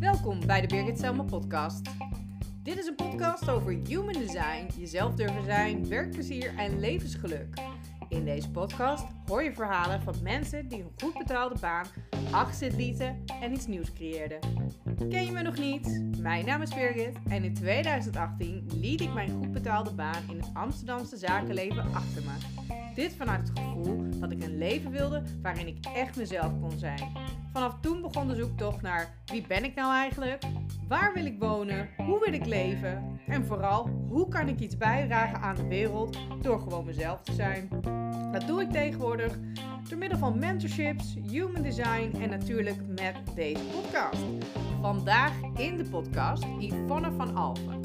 Welkom bij de Birgit Selma podcast. Dit is een podcast over human design, jezelf durven zijn, werkplezier en levensgeluk. In deze podcast hoor je verhalen van mensen die een goed betaalde baan achter lieten en iets nieuws creëerden. Ken je me nog niet? Mijn naam is Birgit en in 2018 liet ik mijn goed betaalde baan in het Amsterdamse zakenleven achter me. Dit vanuit het gevoel dat ik een leven wilde waarin ik echt mezelf kon zijn. Vanaf toen begon de zoektocht naar wie ben ik nou eigenlijk? Waar wil ik wonen? Hoe wil ik leven? En vooral, hoe kan ik iets bijdragen aan de wereld door gewoon mezelf te zijn? Dat doe ik tegenwoordig door middel van mentorships, human design en natuurlijk met deze podcast. Vandaag in de podcast Yvonne van Alphen.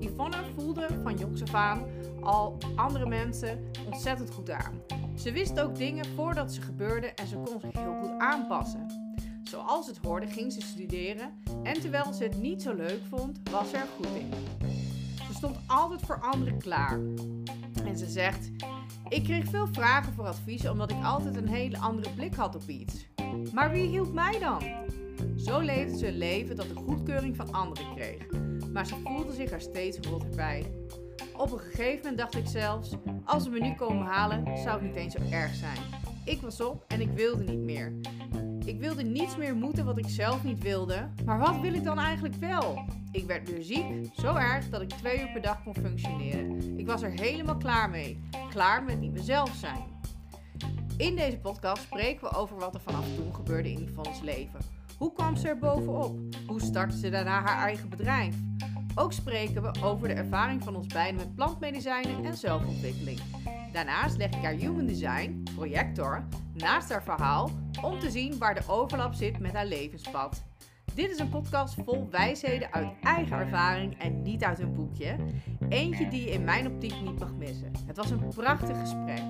Yvonne voelde van jongs af aan al andere mensen ontzettend goed aan. Ze wist ook dingen voordat ze gebeurden en ze kon zich heel goed aanpassen. Zoals het hoorde ging ze studeren en terwijl ze het niet zo leuk vond, was ze er goed in. Ze stond altijd voor anderen klaar. En ze zegt: Ik kreeg veel vragen voor advies omdat ik altijd een hele andere blik had op iets. Maar wie hielp mij dan? Zo leefde ze een leven dat de goedkeuring van anderen kreeg. Maar ze voelde zich er steeds rotter bij. Op een gegeven moment dacht ik zelfs: als ze me nu komen halen, zou het niet eens zo erg zijn. Ik was op en ik wilde niet meer. Ik wilde niets meer moeten wat ik zelf niet wilde. Maar wat wil ik dan eigenlijk wel? Ik werd weer ziek, zo erg dat ik twee uur per dag kon functioneren. Ik was er helemaal klaar mee. Klaar met niet mezelf zijn. In deze podcast spreken we over wat er vanaf toen gebeurde in Yvonne's leven. Hoe kwam ze er bovenop? Hoe startte ze daarna haar eigen bedrijf? Ook spreken we over de ervaring van ons beiden met plantmedicijnen en zelfontwikkeling. Daarnaast leg ik haar Human Design, projector, naast haar verhaal om te zien waar de overlap zit met haar levenspad. Dit is een podcast vol wijsheden uit eigen ervaring en niet uit een boekje. Eentje die je in mijn optiek niet mag missen. Het was een prachtig gesprek.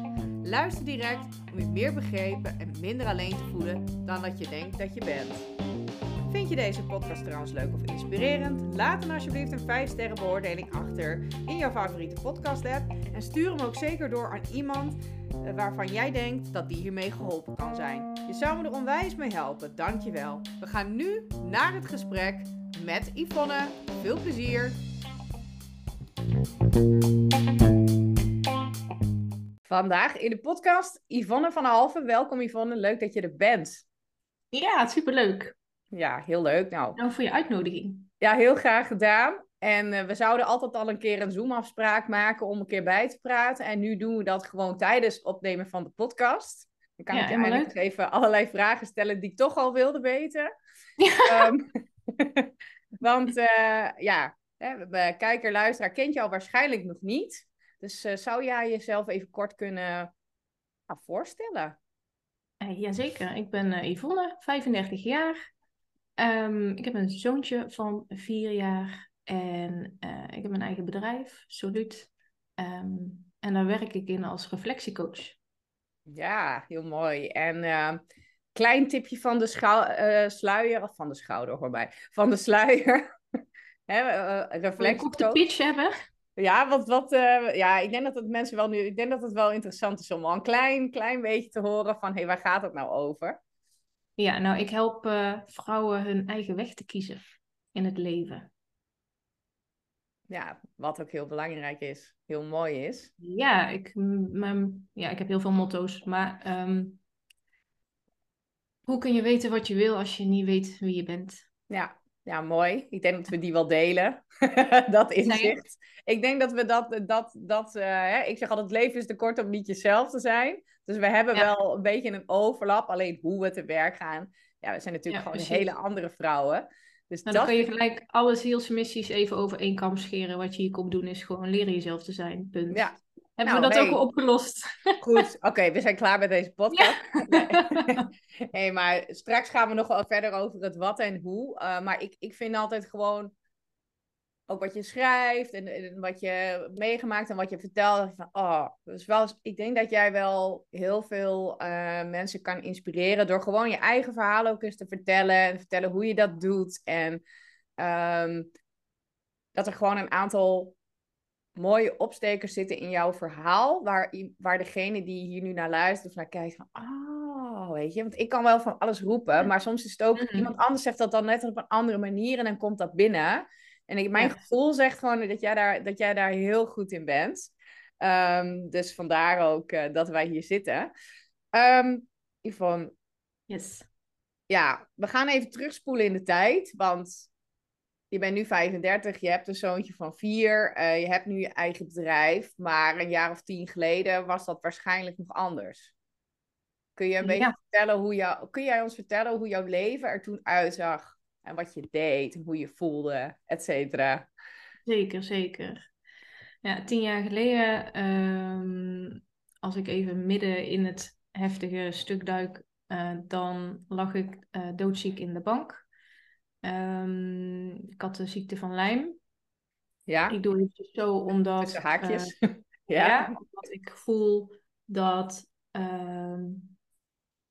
Luister direct om je meer begrepen en minder alleen te voelen dan dat je denkt dat je bent. Vind je deze podcast trouwens leuk of inspirerend? Laat dan alsjeblieft een 5 sterren beoordeling achter in jouw favoriete podcast app. En stuur hem ook zeker door aan iemand eh, waarvan jij denkt dat die hiermee geholpen kan zijn. Je zou me er onwijs mee helpen, dankjewel. We gaan nu naar het gesprek met Yvonne. Veel plezier! Vandaag in de podcast Yvonne van Halve. Welkom Yvonne, leuk dat je er bent. Ja, superleuk. Ja, heel leuk. Nou, Dank voor je uitnodiging. Ja, heel graag gedaan. En uh, we zouden altijd al een keer een Zoom-afspraak maken om een keer bij te praten. En nu doen we dat gewoon tijdens het opnemen van de podcast. Dan kan Ja, ik je eigenlijk even allerlei vragen stellen die ik toch al wilde weten. Ehm, want eh, ja, hè, kijker, luisteraar kent jou waarschijnlijk nog niet. Dus eh, zou jij jezelf even kort kunnen nou, voorstellen? Eh, jazeker, ik ben eh, Yvonne, 35 jaar. Ehm, ik heb een zoontje van 4 jaar en eh, ik heb mijn eigen bedrijf, Solut. Ehm, en daar werk ik in als reflectiecoach. Ja, heel mooi. En eh, klein tipje van de eh, sluier, of van de schouder, hoor van de sluier. Hè, eh, Wil je reflectie. ook de pitch hebben? Ja, wat, wat, ja, ik denk dat het mensen wel nu, ik denk dat het wel interessant is om al een klein, klein beetje te horen van, hé, hey, waar gaat het nou over? Ja, nou, ik help eh, vrouwen hun eigen weg te kiezen in het leven. Ja, wat ook heel belangrijk is, heel mooi is. Ja, ik, ja, ik heb heel veel motto's, maar ehm, hoe kun je weten wat je wil als je niet weet wie je bent? Ja, ja, mooi. Ik denk dat we die wel delen, dat inzicht. Ik denk dat we dat, dat, dat eh, hè, ik zeg altijd, het leven is te kort om niet jezelf te zijn. Dus we hebben Ja. wel een beetje een overlap, alleen hoe we te werk gaan. Ja, we zijn natuurlijk Ja, gewoon hele andere vrouwen. Dus Nou, dan kun je gelijk alle zielsmissies even over één kam scheren. Wat je hier komt doen is gewoon leren jezelf te zijn. Punt. Ja, Hebben nou, we dat hey. ook al opgelost? goed. Oké, we zijn klaar met deze podcast. Nee, maar straks gaan we nog wel verder over het wat en hoe. Eh, maar ik, ik vind altijd gewoon ook wat je schrijft en, en wat je meegemaakt en wat je vertelt. Van, oh, dus wel, ik denk dat jij wel heel veel eh, mensen kan inspireren door gewoon je eigen verhaal ook eens te vertellen en vertellen hoe je dat doet. En ehm, dat er gewoon een aantal mooie opstekers zitten in jouw verhaal, waar, waar degene die hier nu naar luistert of naar kijkt van, oh, weet je. Want ik kan wel van alles roepen, maar soms is het ook... Mhm. Iemand anders zegt dat dan net op een andere manier en dan komt dat binnen. En ik, mijn gevoel zegt gewoon dat jij daar, dat jij daar heel goed in bent. Ehm, dus vandaar ook eh, dat wij hier zitten. Ehm Yvonne, Yes. ja, we gaan even terugspoelen in de tijd. Want je bent nu 35, je hebt een zoontje van vier, eh, je hebt nu je eigen bedrijf. Maar een jaar of tien geleden was dat waarschijnlijk nog anders. Kun je een beetje Ja. vertellen hoe jou, kun jij ons vertellen hoe jouw leven er toen uitzag? En wat je deed, en hoe je voelde, et cetera. Zeker, zeker. Ja, tien jaar geleden, ehm, als ik even midden in het heftige stuk duik, eh, dan lag ik eh, doodziek in de bank. Ehm, ik had de ziekte van Lyme. Ja, Ik doe het dus zo omdat, tussen haakjes. eh, ja. ja, omdat ik voel dat ehm,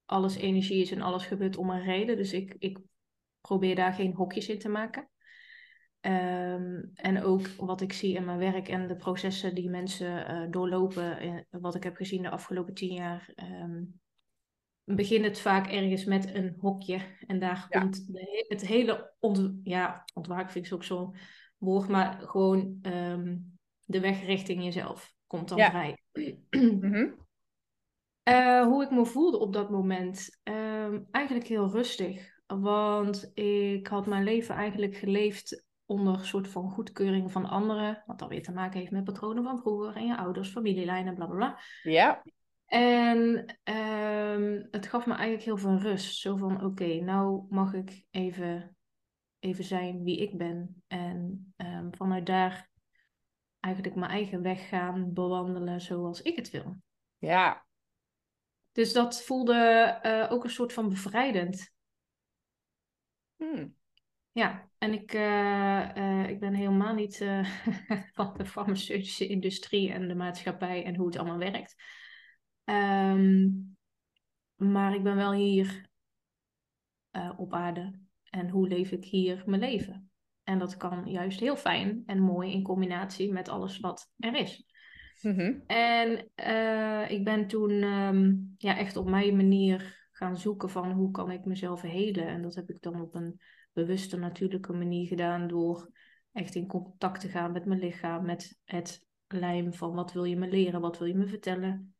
alles energie is en alles gebeurt om een reden. Dus ik, ik probeer daar geen hokjes in te maken. Ehm, en ook wat ik zie in mijn werk en de processen die mensen eh, doorlopen, eh, wat ik heb gezien de afgelopen tien jaar, begint het vaak ergens met een hokje. En daar Ja. komt de he- het hele ont ja, ontwaken vind ik ook zo'n woord, maar gewoon ehm, de weg richting jezelf komt dan Ja. vrij. Mhm. Eh, hoe ik me voelde op dat moment. Ehm, eigenlijk heel rustig. Want ik had mijn leven eigenlijk geleefd onder een soort van goedkeuring van anderen. Wat dan weer te maken heeft met patronen van vroeger en je ouders, familielijnen, bla bla bla. Ja. En ehm, het gaf me eigenlijk heel veel rust. Zo van, oké, nou mag ik even, even zijn wie ik ben. En ehm, vanuit daar eigenlijk mijn eigen weg gaan bewandelen zoals ik het wil. Ja. Dus dat voelde eh, ook een soort van bevrijdend. Hm. Ja, en ik, eh, eh, ik ben helemaal niet van de farmaceutische industrie en de maatschappij en hoe het allemaal werkt. Ehm, maar ik ben wel hier eh, op aarde. En hoe leef ik hier mijn leven? En dat kan juist heel fijn en mooi in combinatie met alles wat er is. Mhm. En eh, ik ben toen ehm, ja, echt op mijn manier gaan zoeken van hoe kan ik mezelf helen. En dat heb ik dan op een bewuste, natuurlijke manier gedaan door echt in contact te gaan met mijn lichaam, met het lijm van wat wil je me leren, wat wil je me vertellen.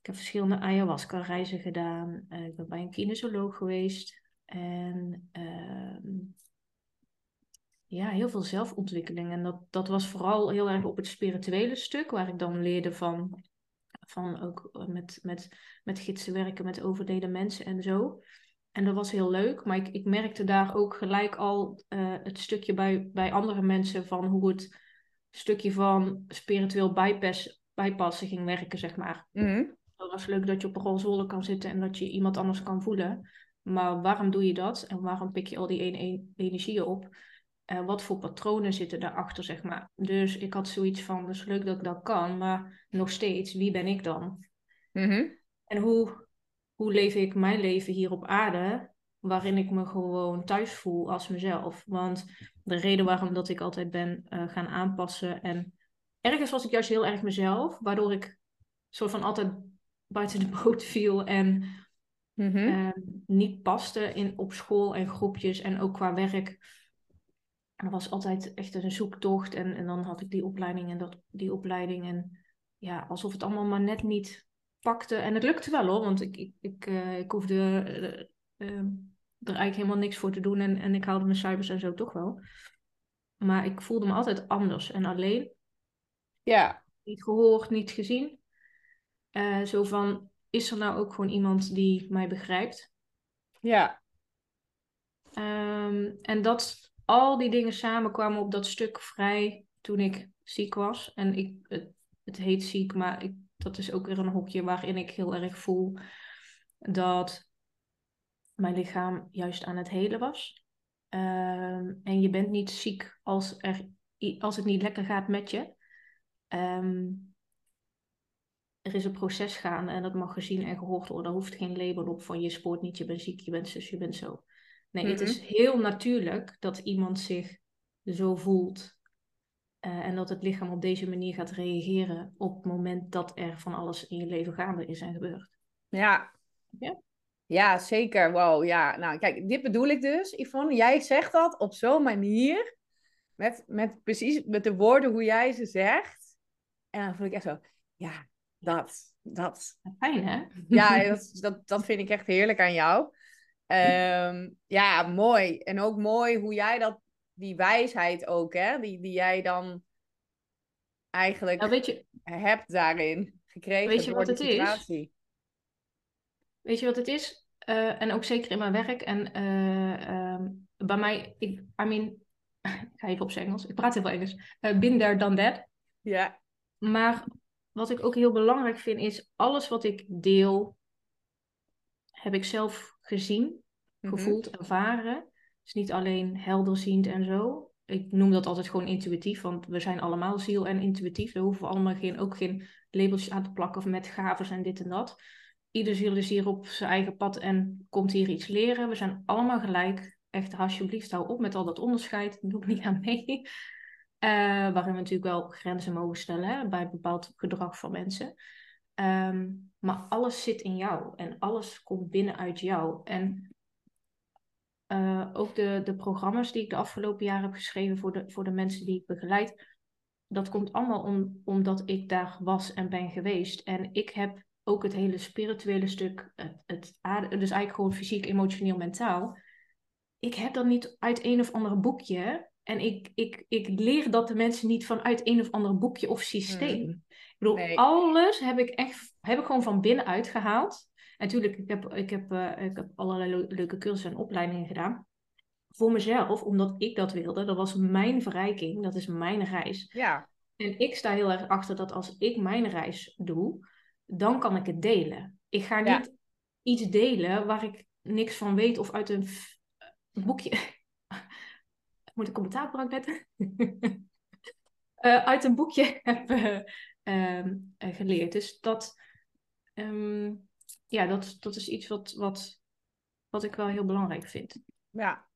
Ik heb verschillende ayahuasca reizen gedaan. Eh, ik ben bij een kinesioloog geweest. En ehm, ja, heel veel zelfontwikkeling. En dat, dat was vooral heel erg op het spirituele stuk, waar ik dan leerde van, van ook eh, met, met, met gidsen werken, met overleden mensen en zo. En dat was heel leuk, maar ik, ik merkte daar ook gelijk al eh, het stukje bij, bij andere mensen van hoe het stukje van spiritueel bypass, bypassen ging werken, zeg maar. Mhm. Was leuk dat je op een rolstoel kan zitten en dat je iemand anders kan voelen. Maar waarom doe je dat? En waarom pik je al die ene- e- energieën op? En wat voor patronen zitten daarachter, zeg maar. Dus ik had zoiets van, het is leuk dat ik dat kan, maar nog steeds, wie ben ik dan? Mhm. En hoe, hoe leef ik mijn leven hier op aarde, waarin ik me gewoon thuis voel als mezelf? Want de reden waarom dat ik altijd ben eh, gaan aanpassen en ergens was ik juist heel erg mezelf, waardoor ik soort van altijd buiten de boot viel en Mhm. eh, niet paste in, op school en groepjes en ook qua werk. En dat was altijd echt een zoektocht en, en dan had ik die opleiding en dat, die opleiding en ja, alsof het allemaal maar net niet pakte. En het lukte wel hoor, want ik, ik, ik, eh, ik hoefde eh, eh, er eigenlijk helemaal niks voor te doen en, en ik haalde mijn cijfers en zo toch wel. Maar ik voelde me altijd anders en alleen Ja. niet gehoord, niet gezien. Eh, zo van, is er nou ook gewoon iemand die mij begrijpt? Ja. Ehm, en dat al die dingen samenkwamen op dat stuk vrij toen ik ziek was. En ik, het, het heet ziek, maar ik, dat is ook weer een hokje waarin ik heel erg voel dat mijn lichaam juist aan het helen was. Ehm, en je bent niet ziek als, er, als het niet lekker gaat met je. Ehm, er is een proces gaande en dat mag gezien en gehoord worden. Er hoeft geen label op van je spoort niet, je bent ziek, je bent zus, je bent zo. Nee, het is heel natuurlijk dat iemand zich zo voelt. eh, en dat het lichaam op deze manier gaat reageren op het moment dat er van alles in je leven gaande is en gebeurt. Ja. Ja. Ja, zeker. Wow, ja. Nou, kijk, dit bedoel ik dus, Yvonne. Jij zegt dat op zo'n manier, met, met precies met de woorden hoe jij ze zegt. En dan voel ik echt zo, ja, dat, dat. Fijn, hè? Ja, dat, dat, dat vind ik echt heerlijk aan jou. Ehm, ja, mooi. En ook mooi hoe jij dat, die wijsheid ook, hè, die, die jij dan eigenlijk Nou, weet je, hebt daarin gekregen Weet je door wat die het is? situatie. weet je wat het is? Eh, en ook zeker in mijn werk. En eh, ehm, bij mij, ik, I mean, ik ga even op zijn Engels. Ik praat heel veel Engels. Eh been there, done that. Ja, Maar wat ik ook heel belangrijk vind, is alles wat ik deel, heb ik zelf gezien, Mhm. gevoeld, ervaren. Dus niet alleen helderziend en zo. Ik noem dat altijd gewoon intuïtief, want we zijn allemaal ziel en intuïtief. Daar hoeven we allemaal geen, ook geen labeltjes aan te plakken of met gaven en dit en dat. Ieder ziel is hier op zijn eigen pad en komt hier iets leren. We zijn allemaal gelijk. Echt, alsjeblieft, hou op met al dat onderscheid. Doe ik niet aan mee. Eh, waarin we natuurlijk wel grenzen mogen stellen hè, bij bepaald gedrag van mensen. Ehm, maar alles zit in jou en alles komt binnenuit jou. En eh, ook de, de programma's die ik de afgelopen jaren heb geschreven voor de, voor de mensen die ik begeleid, dat komt allemaal om, omdat ik daar was en ben geweest. En ik heb ook het hele spirituele stuk, het, het dus eigenlijk gewoon fysiek, emotioneel, mentaal. Ik heb dat niet uit een of ander boekje. En ik, ik, ik leer dat de mensen niet vanuit een of ander boekje of systeem. Ik bedoel, Nee. alles heb ik echt heb ik gewoon van binnenuit gehaald. En natuurlijk, ik heb, ik heb, eh, ik heb allerlei leu- leuke cursussen en opleidingen gedaan. Voor mezelf, omdat ik dat wilde. Dat was mijn verrijking, dat is mijn reis. ja, En ik sta heel erg achter dat als ik mijn reis doe, dan kan ik het delen. Ik ga Ja. niet iets delen waar ik niks van weet of uit een boekje. Moet ik commentaar gebruiken net? Eh, uit een boekje heb eh, ehm, eh, geleerd. Dus dat, ehm, ja, dat, dat is iets wat, wat, wat ik wel heel belangrijk vind. ja.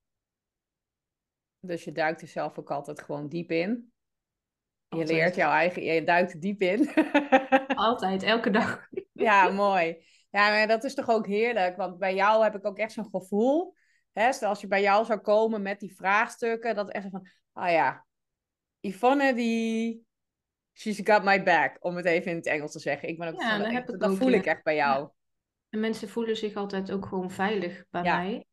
Dus je duikt er zelf ook altijd gewoon diep in. Je Altijd. leert jouw eigen, je duikt diep in. Altijd, elke dag. Ja, mooi. Ja, maar dat is toch ook heerlijk, want bij jou heb ik ook echt zo'n gevoel. Hè, stel als je bij jou zou komen met die vraagstukken, dat echt van, ah ja, Yvonne die, she's got my back, om het even in het Engels te zeggen. Ik ben ook Ja, van, dat dat ook, voel ja. ik echt bij jou. En mensen voelen zich altijd ook gewoon veilig bij mij.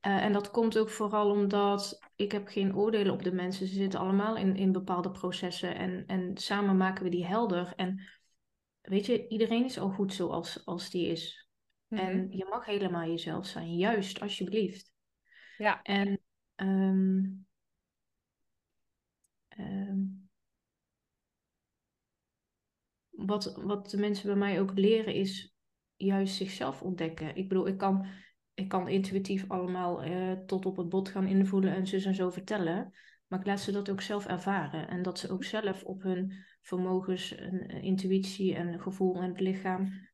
Eh, en dat komt ook vooral omdat ik heb geen oordelen op de mensen. Ze zitten allemaal in, in bepaalde processen en, en samen maken we die helder. En weet je, iedereen is al goed zoals als die is. Mhm. En je mag helemaal jezelf zijn, juist alsjeblieft. Ja, En ehm, ehm, wat, wat de mensen bij mij ook leren is juist zichzelf ontdekken. Ik bedoel, ik kan, ik kan intuïtief allemaal eh, tot op het bot gaan invoelen en zus en zo vertellen. Maar ik laat ze dat ook zelf ervaren. En dat ze ook zelf op hun vermogens en eh, intuïtie en gevoel en het lichaam.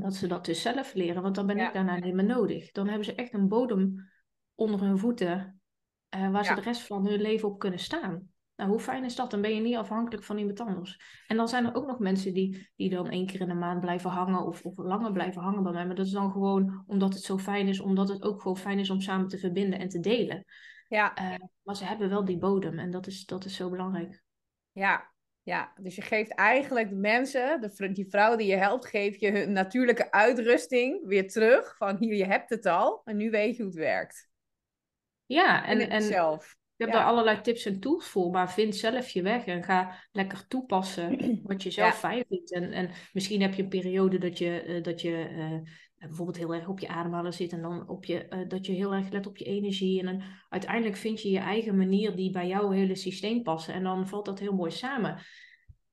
Dat ze dat dus zelf leren. Want dan ben Ja. ik daarna niet meer nodig. Dan hebben ze echt een bodem onder hun voeten. eh, waar ze de rest van hun leven op kunnen staan. Nou, hoe fijn is dat? Dan ben je niet afhankelijk van iemand anders. En dan zijn er ook nog mensen die, die dan één keer in de maand blijven hangen of, of langer blijven hangen bij mij. Maar dat is dan gewoon omdat het zo fijn is, omdat het ook gewoon fijn is om samen te verbinden en te delen. ja, Eh, maar ze hebben wel die bodem en dat is, dat is zo belangrijk. ja, ja. Dus je geeft eigenlijk de mensen, de, die vrouw die je helpt, geef je hun natuurlijke uitrusting weer terug. Van hier, je hebt het al en nu weet je hoe het werkt. Ja, En, en, zelf. ik heb ja. daar allerlei tips en tools voor, maar vind zelf je weg en ga lekker toepassen wat je zelf Ja. fijn vindt. En, en misschien heb je een periode dat je, eh, dat je eh, bijvoorbeeld heel erg op je ademhalen zit en dan op je, eh, dat je heel erg let op je energie. En dan uiteindelijk vind je je eigen manier die bij jouw hele systeem passen en dan valt dat heel mooi samen.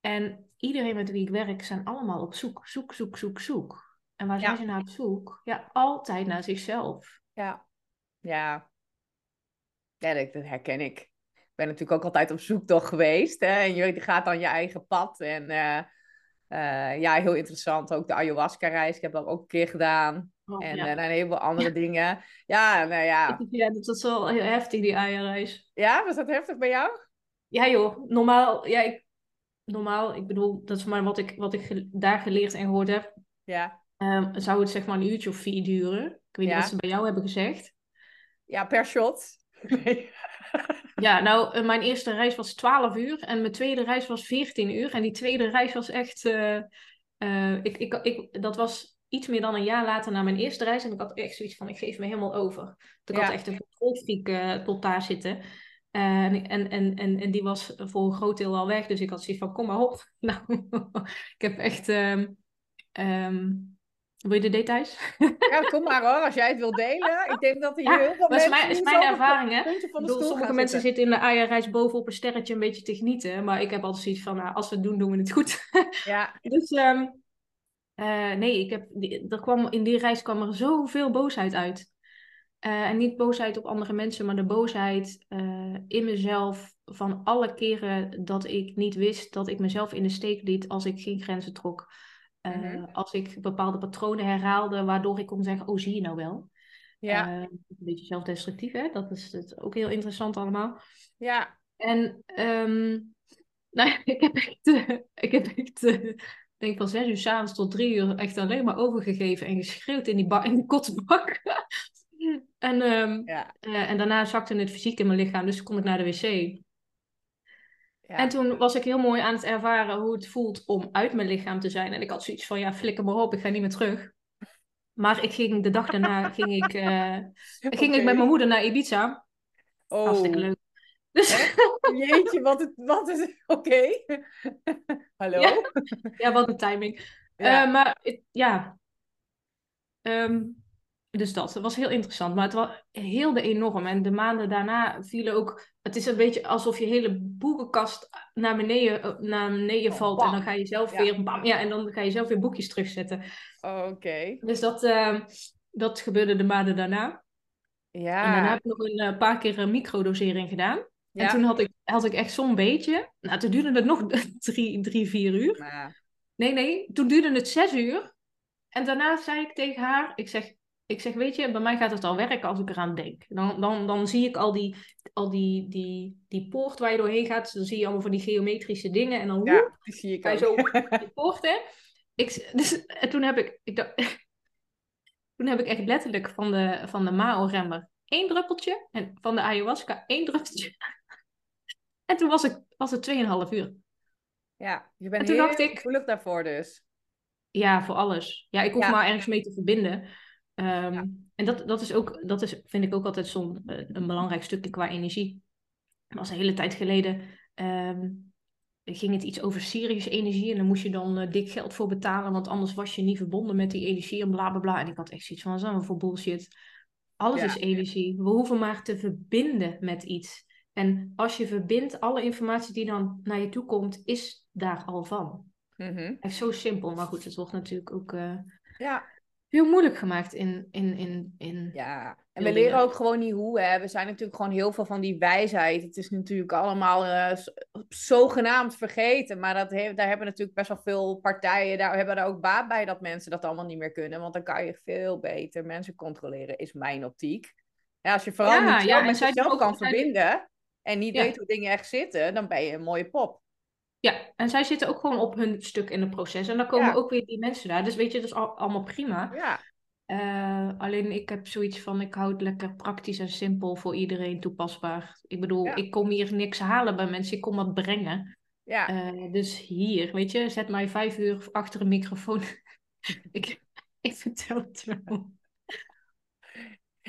En iedereen met wie ik werk zijn allemaal op zoek, zoek, zoek, zoek, zoek. En waar Ja. zijn ze naar op zoek? Ja, altijd naar zichzelf. Ja, ja. Ja, dat, dat herken ik. Ik ben natuurlijk ook altijd op zoektocht geweest. Hè? En je gaat dan je eigen pad. En eh, eh, ja, heel interessant. Ook de ayahuasca-reis. Ik heb dat ook een keer gedaan. Oh, En ja. eh, heel veel andere dingen. Ja, nou ja. Ja, dat is wel heel heftig, die eierreis. Ja, was dat heftig bij jou? Ja joh, normaal, ja, ik, normaal, ik bedoel, dat is maar wat ik, wat ik ge- daar geleerd en gehoord heb. Ja, Ehm, zou het zeg maar een uurtje of vier duren. Ik weet niet wat ze bij jou hebben gezegd. Ja, per shot. Nee. Ja, nou, eh, mijn eerste reis was 12 uur en mijn tweede reis was 14 uur. En die tweede reis was echt. eh, eh, ik, ik, ik, dat was iets meer dan een jaar later na mijn eerste reis. En ik had echt zoiets van: ik geef me helemaal over. Ik Ja. had echt een controlfreak tot daar zitten. En, en, en, en, en die was voor een groot deel al weg. Dus ik had zoiets van: kom maar op. Nou, ik heb echt. ehm, ehm, wil je de details? Ja, kom maar hoor, als jij het wil delen. Ik denk dat er Ja, heel veel dat is mensen mijn, is mijn ervaring, hè? sommige mensen zitten. zitten in de Aya-reis bovenop een sterretje een beetje te genieten. Maar ik heb altijd zoiets van, nou, als we het doen, doen we het goed. Ja, dus ehm, eh, nee, ik heb, er kwam, in die reis kwam er zoveel boosheid uit. Eh, en niet boosheid op andere mensen, maar de boosheid eh, in mezelf van alle keren dat ik niet wist dat ik mezelf in de steek liet als ik geen grenzen trok. Eh, Mhm. Als ik bepaalde patronen herhaalde, waardoor ik kon zeggen, oh zie je nou wel. ja, Eh, een beetje zelfdestructief, hè? Dat is het ook heel interessant allemaal. ja. En ehm, nou, ja, ik heb echt, ik heb echt, eh, denk van zes uur s'avonds tot drie uur echt alleen maar overgegeven en geschreeuwd in die, ba in die en, ehm, ja. en daarna zakte het fysiek in mijn lichaam, dus kon ik naar de wc. Ja. En toen was ik heel mooi aan het ervaren hoe het voelt om uit mijn lichaam te zijn. En ik had zoiets van, ja, flikker maar op, ik ga niet meer terug. Maar ik ging de dag daarna ging ik, eh, ging ik met mijn moeder naar Ibiza. Oh, Hartstikke leuk. Dus jeetje, wat, het, wat is het? Oké. Hallo? Ja. ja, wat een timing. Ja. Eh, maar ja. Ehm, dus dat. Was heel interessant. Maar het was heel de enorm. En de maanden daarna vielen ook... Het is een beetje alsof je hele boekenkast naar beneden, eh, naar beneden Oh, valt. En dan ga je zelf Ja. weer... Bam, ja, en dan ga je zelf weer boekjes terugzetten. Oké. Dus dat, ehm, dat gebeurde de maanden daarna. Ja. En daarna heb ik nog een eh, paar keer een microdosering gedaan. ja. En toen had ik, had ik echt zo'n beetje... Nou, toen duurde het nog drie, drie, vier uur. Maar- Nee, nee, toen duurde het zes uur. En daarna zei ik tegen haar, ik zeg, ik zeg, weet je, bij mij gaat het al werken als ik eraan denk. Dan, dan, dan zie ik al die, al die, die, die poort waar je doorheen gaat. Dan zie je allemaal van die geometrische dingen. En dan woep, ja, die zie ik zo die poort, hè. Ik, dus, en toen heb ik, ik dacht, toen heb ik echt letterlijk van de, van de Mao-remmer één druppeltje. En van de ayahuasca één druppeltje. En toen was, ik, was het 2,5 uur. Ja, je bent En toen heel dacht ik- gevoelig daarvoor dus. Ja, voor alles. Ja, ik hoef Ja. maar ergens mee te verbinden. Ehm, Ja. En dat, dat is ook, dat is, vind ik ook altijd zo'n eh, een belangrijk stukje qua energie. Dat was een hele tijd geleden. ehm, ging het iets over Sirius energie en dan moest je dan eh, dik geld voor betalen, want anders was je niet verbonden met die energie en bla bla bla. En ik had echt zoiets van, wat voor bullshit? Alles Ja. is energie. We hoeven maar te verbinden met iets. En als je verbindt, alle informatie die dan naar je toe komt, is daar al van. Mhm. Echt zo simpel, maar goed, het wordt natuurlijk ook eh, Ja, heel moeilijk gemaakt in, in, in, in... ja. En we leren ook gewoon niet hoe. Hè. We zijn natuurlijk gewoon heel veel van die wijsheid. Het is natuurlijk allemaal eh, zogenaamd vergeten. Maar dat heeft, daar hebben natuurlijk best wel veel partijen. Daar hebben er ook baat bij dat mensen dat allemaal niet meer kunnen. Want dan kan je veel beter mensen controleren, is mijn optiek. Ja, als je vooral Ja, niet ja, en met jezelf kan verbinden. En niet Ja. weet hoe dingen echt zitten, dan ben je een mooie pop. Ja, en zij zitten ook gewoon op hun stuk in het proces. En dan komen Ja. ook weer die mensen daar. Dus weet je, dat is al, allemaal prima. Ja, Eh, alleen ik heb zoiets van, ik hou het lekker praktisch en simpel voor iedereen toepasbaar. Ik bedoel, Ja. ik kom hier niks halen bij mensen, ik kom wat brengen. ja. Eh, dus hier, weet je, zet mij vijf uur achter een microfoon. ik, ik vertel het wel.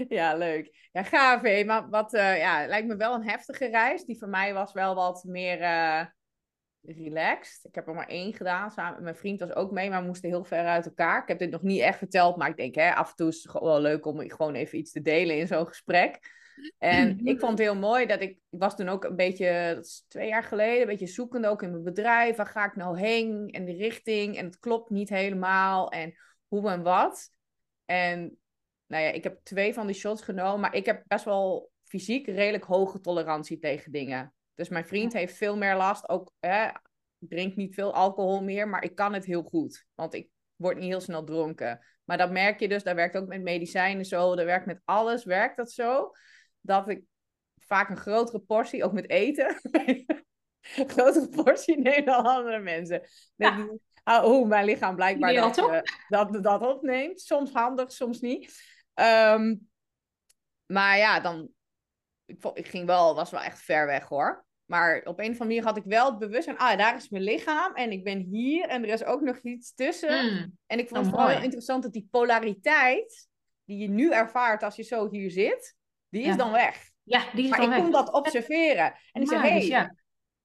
Ja, leuk. Ja, gaaf hé. Maar wat, eh, ja, het lijkt me wel een heftige reis. Die voor mij was wel wat meer relaxed. Ik heb er maar één gedaan. Samen, mijn vriend was ook mee, maar we moesten heel ver uit elkaar. Ik heb dit nog niet echt verteld, maar ik denk, hè, af en toe is het gewoon wel leuk om gewoon even iets te delen in zo'n gesprek. En ik vond het heel mooi dat ik, ik was toen ook een beetje, dat is twee jaar geleden, een beetje zoekende ook in mijn bedrijf. Waar ga ik nou heen? En de richting. En het klopt niet helemaal. En hoe en wat. En nou ja, ik heb twee van die shots genomen, maar ik heb best wel fysiek redelijk hoge tolerantie tegen dingen. Dus mijn vriend heeft veel meer last, ook hè, drinkt niet veel alcohol meer, maar ik kan het heel goed, want ik word niet heel snel dronken. Maar dat merk je dus, dat werkt ook met medicijnen zo, dat werkt met alles, werkt dat zo, dat ik vaak een grotere portie, ook met eten, een grotere portie neem dan andere mensen. Dat- ah, hoe mijn lichaam blijkbaar dat, eh, dat, dat opneemt. Soms handig, soms niet. Ehm, maar ja, dan... Ik, ik ging wel, was wel echt ver weg hoor. Maar op een of andere manier had ik wel het bewustzijn... Ah, daar is mijn lichaam en ik ben hier en er is ook nog iets tussen. Mm. En ik vond Oh, het vooral heel interessant dat die polariteit... die je nu ervaart als je zo hier zit... die is Ja. dan weg. Ja, die is Maar dan ik weg. kon dat observeren. En ik zei, Magisch, hey, ja.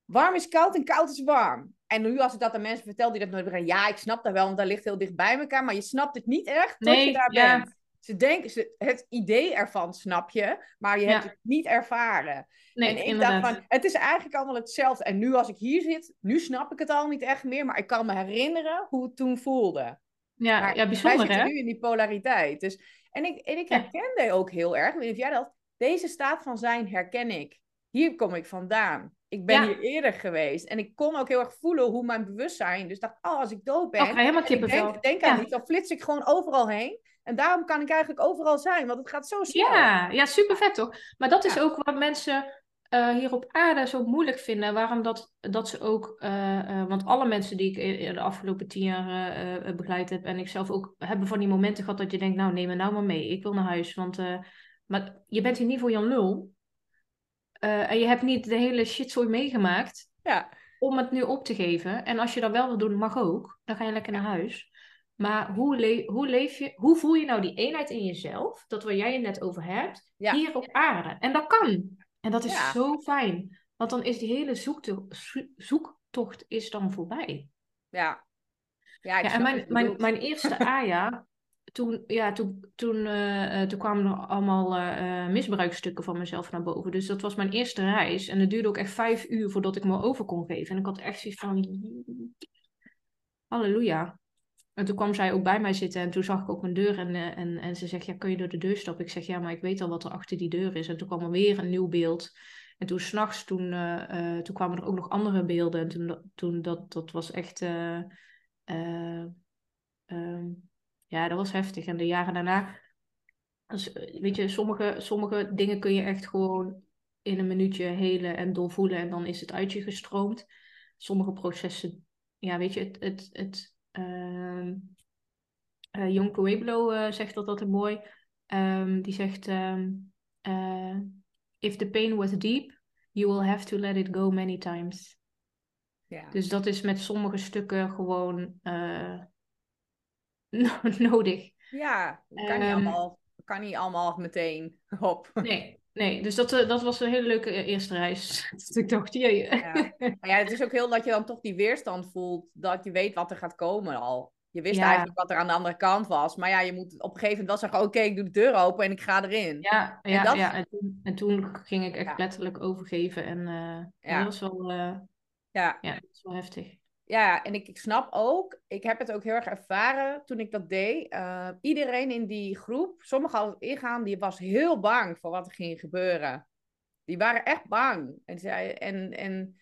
warm is koud en koud is warm. En nu als ik dat aan mensen vertel die dat nooit begrijpen... ja, ik snap dat wel, want dat ligt heel dicht bij elkaar... maar je snapt het niet echt tot Nee, je daar ja. bent. Ze denken, ze, het idee ervan snap je... maar je hebt Ja. het niet ervaren. Nee, en ik inderdaad. dacht van, het is eigenlijk allemaal hetzelfde. En nu als ik hier zit, nu snap ik het al niet echt meer... maar ik kan me herinneren hoe het toen voelde. ja, Maar ja, bijzonder wij zitten hè? nu in die polariteit. Dus, en ik, en ik Ja. herkende ook heel erg, weet niet jij dat, deze staat van zijn herken ik. Hier kom ik vandaan. Ik ben Ja. hier eerder geweest. En ik kon ook heel erg voelen hoe mijn bewustzijn, dus dacht, oh, als ik dood ben, Oh, ik krijg helemaal en ik kippenvel. denk, denk aan Ja. iets, dan flits ik gewoon overal heen. En daarom kan ik eigenlijk overal zijn, want het gaat zo snel. Ja, ja, super vet toch? Maar dat is ook wat mensen eh, hier op aarde zo moeilijk vinden. Waarom dat, dat ze ook, eh, eh, want alle mensen die ik i- de afgelopen tien jaar begeleid heb en ik zelf ook, hebben van die momenten gehad dat je denkt, nou neem me nou maar mee, ik wil naar huis. Want maar je bent hier niet voor Jan Lul. En je hebt niet de hele shitzooi meegemaakt Ja, om het nu op te geven. En als je dat wel wil doen, mag ook. Dan ga je lekker naar huis. Maar hoe, le hoe leef je, hoe voel je nou die eenheid in jezelf, dat waar jij het net over hebt, Ja. hier op aarde? En dat kan. En dat is Ja. zo fijn. Want dan is die hele zoekto- zo- zoektocht is dan voorbij. ja. Ja, en mijn, mijn, mijn eerste Aya, toen, ja, toen, toen, toen kwamen er allemaal eh, misbruikstukken van mezelf naar boven. Dus dat was mijn eerste reis. En het duurde ook echt vijf uur voordat ik me over kon geven. En ik had echt zoiets van, halleluja. En toen kwam zij ook bij mij zitten en toen zag ik ook mijn deur en, eh, en, en ze zegt, ja, kun je door de deur stappen? Ik zeg, ja, maar ik weet al wat er achter die deur is. En toen kwam er weer een nieuw beeld. En toen s'nachts, toen, eh, eh, toen kwamen er ook nog andere beelden. En toen, toen dat, dat was echt... eh, eh, ehm, ja, dat was heftig. En de jaren daarna, dus, weet je, sommige, sommige dingen kun je echt gewoon in een minuutje helen en doorvoelen en dan is het uit je gestroomd. Sommige processen, ja, weet je, het, het, het Jon Pueblo eh, zegt dat altijd mooi. Ehm, die zegt, ehm, eh, if the pain was deep, you will have to let it go many times. Ja. Dus dat is met sommige stukken gewoon eh, nodig. ja, kan, niet Ehm, allemaal, kan niet allemaal meteen op. Nee, nee. Dus dat, eh, dat was een hele leuke eh, eerste reis. Dat ik dacht, jee. Ja. Maar ja, het is ook heel dat je dan toch die weerstand voelt, dat je weet wat er gaat komen al. Je wist Ja. eigenlijk wat er aan de andere kant was, maar ja, je moet op een gegeven moment wel zeggen, oké, ik doe de deur open en ik ga erin. Ja, En ja, dat- ja. En, toen, en toen ging ik echt letterlijk overgeven. En Ja. dat was wel, Ja, ja, dat was wel heftig. Ja en ik, ik snap ook, ik heb het ook heel erg ervaren toen ik dat deed. Eh, iedereen in die groep, sommigen hadden het ingaan, die was heel bang voor wat er ging gebeuren. Die waren echt bang. En, zei, en, en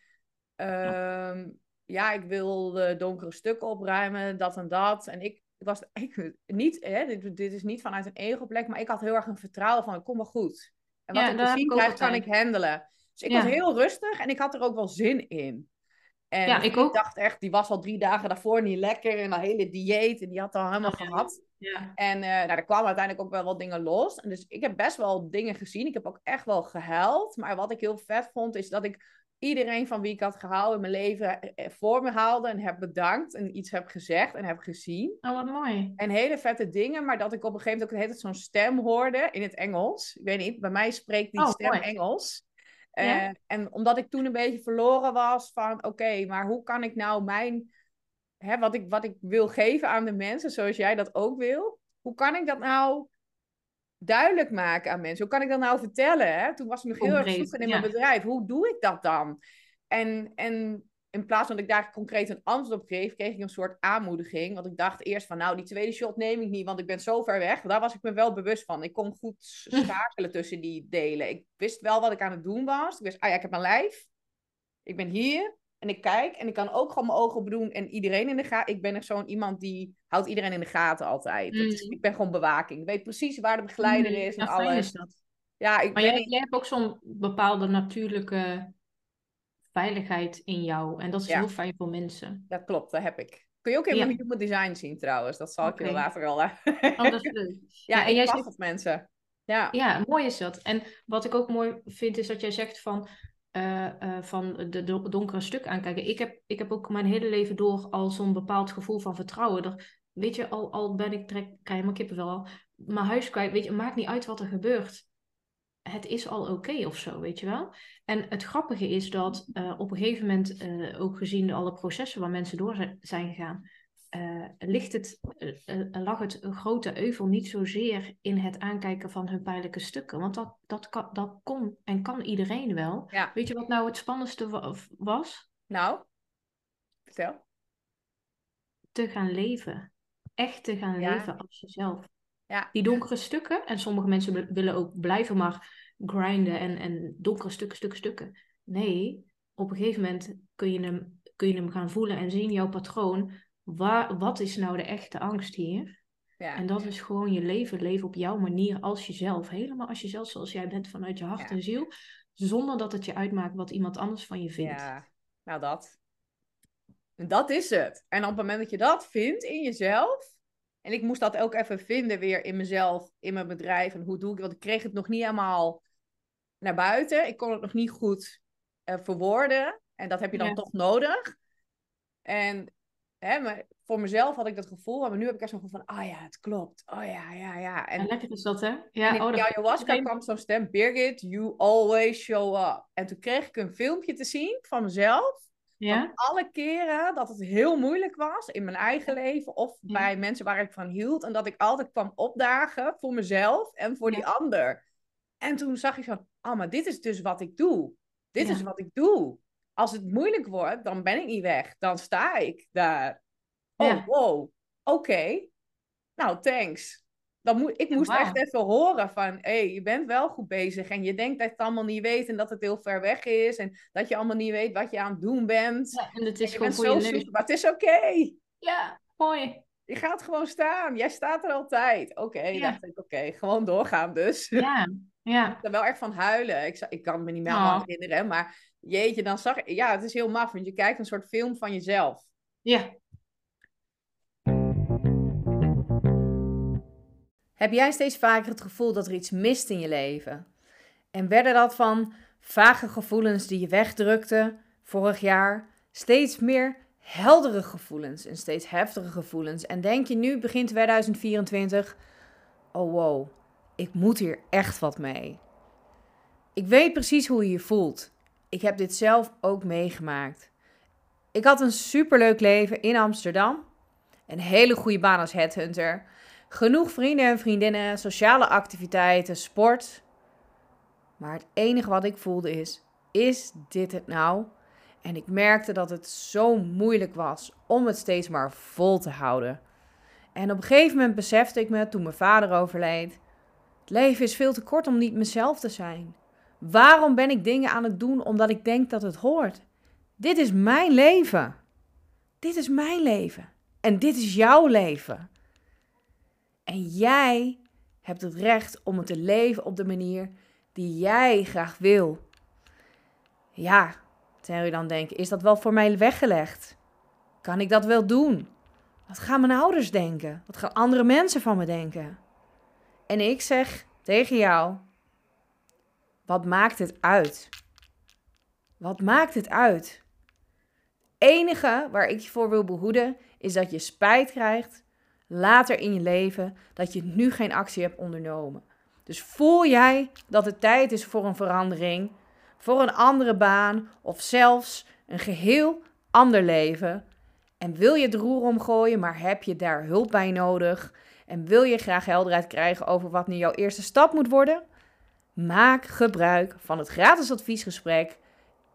ehm, ja, ik wil de donkere stukken opruimen, dat en dat. En ik, ik was ik, niet, hè, dit, dit is niet vanuit een ego-plek, maar ik had heel erg een vertrouwen van, komt wel goed. En wat Ja, ik te zien krijg, kan ik handelen. Dus ik Ja. was heel rustig en ik had er ook wel zin in. En Ja, ik ook. dacht echt, die was al drie dagen daarvoor niet lekker en een hele dieet en die had al helemaal gehad. Ja. En eh, nou, er kwamen uiteindelijk ook wel wat dingen los. En dus ik heb best wel dingen gezien. Ik heb ook echt wel gehuild. Maar wat ik heel vet vond, is dat ik iedereen van wie ik had gehouden in mijn leven eh, eh, voor me haalde en heb bedankt en iets heb gezegd en heb gezien. Oh, wat mooi. En hele vette dingen, maar dat ik op een gegeven moment ook de hele tijd zo'n stem hoorde in het Engels. Ik weet niet, bij mij spreekt die Oh, stem mooi. Engels. En omdat ik toen een beetje verloren was van, oké, maar hoe kan ik nou mijn, hè, wat, ik, wat ik wil geven aan de mensen, zoals jij dat ook wil, hoe kan ik dat nou duidelijk maken aan mensen? Hoe kan ik dat nou vertellen? Hè? Toen was ik nog heel erg zoeken in ja. mijn bedrijf. Hoe doe ik dat dan? En, en in plaats van dat ik daar concreet een antwoord op kreeg, kreeg ik een soort aanmoediging. Want ik dacht eerst van, nou, die tweede shot neem ik niet, want ik ben zo ver weg. Daar was ik me wel bewust van. Ik kon goed schakelen tussen die delen. Ik wist wel wat ik aan het doen was. Ik wist, ah ja, ik heb mijn lijf. Ik ben hier. En ik kijk en ik kan ook gewoon mijn ogen doen en iedereen in de gaten. Ik ben echt zo'n iemand die houdt iedereen in de gaten altijd. Dat is, Mm. ik ben gewoon bewaking. Ik weet precies waar de begeleider Mm, is en ja, alles. is dat. Ja, ik Maar ben jij, niet- jij hebt ook zo'n bepaalde natuurlijke veiligheid in jou. En dat is Ja. heel fijn voor mensen. Dat klopt, dat heb ik. Kun je ook in Ja. mijn human design zien trouwens. Dat zal ik je later wel... Oh, dat is leuk. ja, Ja, en jij zegt- op mensen. Ja. Ja, mooi is dat. En wat ik ook mooi vind, is dat jij zegt van, eh, van de do- donkere stuk aankijken. Ik heb, ik heb ook mijn hele leven door al zo'n bepaald gevoel van vertrouwen. Er, weet je, al, al ben ik, trek, krijg je mijn kippenvel al, mijn huis kwijt. Weet je, het maakt niet uit wat er gebeurt. Het is al oké of zo, weet je wel. En het grappige is dat eh, op een gegeven moment, eh, ook gezien alle processen waar mensen door zijn- gegaan, eh, ligt het, lag het grote euvel niet zozeer in het aankijken van hun pijnlijke stukken. Want dat, dat, kan, dat kon en kan iedereen wel. Ja. Weet je wat nou het spannendste wa- was? Nou, vertel. Te gaan leven. Echt te gaan Ja. leven als jezelf. Ja. Die donkere stukken, en sommige mensen wi- willen ook blijven maar grinden en, en donkere stukken, stukken, stukken. Nee, op een gegeven moment kun je hem, kun je hem gaan voelen en zien, jouw patroon. Waar, wat is nou de echte angst hier? Ja. En dat is gewoon je leven, leven op jouw manier als jezelf. Helemaal als jezelf, zoals jij bent vanuit je hart Ja. en ziel. Zonder dat het je uitmaakt wat iemand anders van je vindt. Ja, nou dat. En Dat is het. En op het moment dat je dat vindt in jezelf. En ik moest dat ook even vinden weer in mezelf, in mijn bedrijf. En hoe doe ik Want ik kreeg het nog niet helemaal naar buiten. Ik kon het nog niet goed eh, verwoorden. En dat heb je dan Ja. toch nodig. En hè, maar voor mezelf had ik dat gevoel. Maar nu heb ik echt zo'n gevoel van, ah ja, het klopt. Oh ja, ja, ja. En En lekker is dat, hè? Ja, en in oh, dat- ayahuasca kwam zo'n stem, Birgit, you always show up. En toen kreeg ik een filmpje te zien van mezelf. Van ja? alle keren dat het heel moeilijk was in mijn eigen leven of Ja. bij mensen waar ik van hield. En dat ik altijd kwam opdagen voor mezelf en voor die ander. En toen zag ik van, oh, maar dit is dus wat ik doe. Dit is wat ik doe. Als het moeilijk wordt, dan ben ik niet weg. Dan sta ik daar. Oh, wow. Oké. Nou, thanks. Dan moet, ik moest echt even horen van, hé, hey, je bent wel goed bezig. En je denkt dat je het allemaal niet weet en dat het heel ver weg is. En dat je allemaal niet weet wat je aan het doen bent. Ja, en het is gewoon voor zo je super, maar het is oké. Ja, mooi. Je gaat gewoon staan. Jij staat er altijd. Oké, Ja. dacht ik, oké, gewoon doorgaan dus. Ja, ja. Ik er wel echt van huilen. Ik, ik kan me niet meer Oh. herinneren, maar jeetje, dan zag ik... Ja, het is heel maf, want je kijkt een soort film van jezelf. Ja, Heb jij steeds vaker het gevoel dat er iets mist in je leven? En werden dat van vage gevoelens die je wegdrukte vorig jaar steeds meer heldere gevoelens en steeds heftige gevoelens? En denk je nu, begin 2024, oh wow, ik moet hier echt wat mee. Ik weet precies hoe je je voelt. Ik heb dit zelf ook meegemaakt. Ik had een superleuk leven in Amsterdam. Een hele goede baan als headhunter. Genoeg vrienden en vriendinnen, sociale activiteiten, sport. Maar het enige wat ik voelde is: is dit het nou? En ik merkte dat het zo moeilijk was om het steeds maar vol te houden. En op een gegeven moment besefte ik me toen mijn vader overleed: het leven is veel te kort om niet mezelf te zijn. Waarom ben ik dingen aan het doen omdat ik denk dat het hoort? Dit is mijn leven. Dit is mijn leven. En dit is jouw leven. En jij hebt het recht om het te leven op de manier die jij graag wil. Ja, zou je dan denken, is dat wel voor mij weggelegd? Kan ik dat wel doen? Wat gaan mijn ouders denken? Wat gaan andere mensen van me denken? En ik zeg tegen jou, wat maakt het uit? Wat maakt het uit? Het enige waar ik je voor wil behoeden is dat je spijt krijgt later in je leven dat je nu geen actie hebt ondernomen. Dus voel jij dat het tijd is voor een verandering, voor een andere baan of zelfs een geheel ander leven? En wil je het roer omgooien, maar heb je daar hulp bij nodig? En wil je graag helderheid krijgen over wat nu jouw eerste stap moet worden? Maak gebruik van het gratis adviesgesprek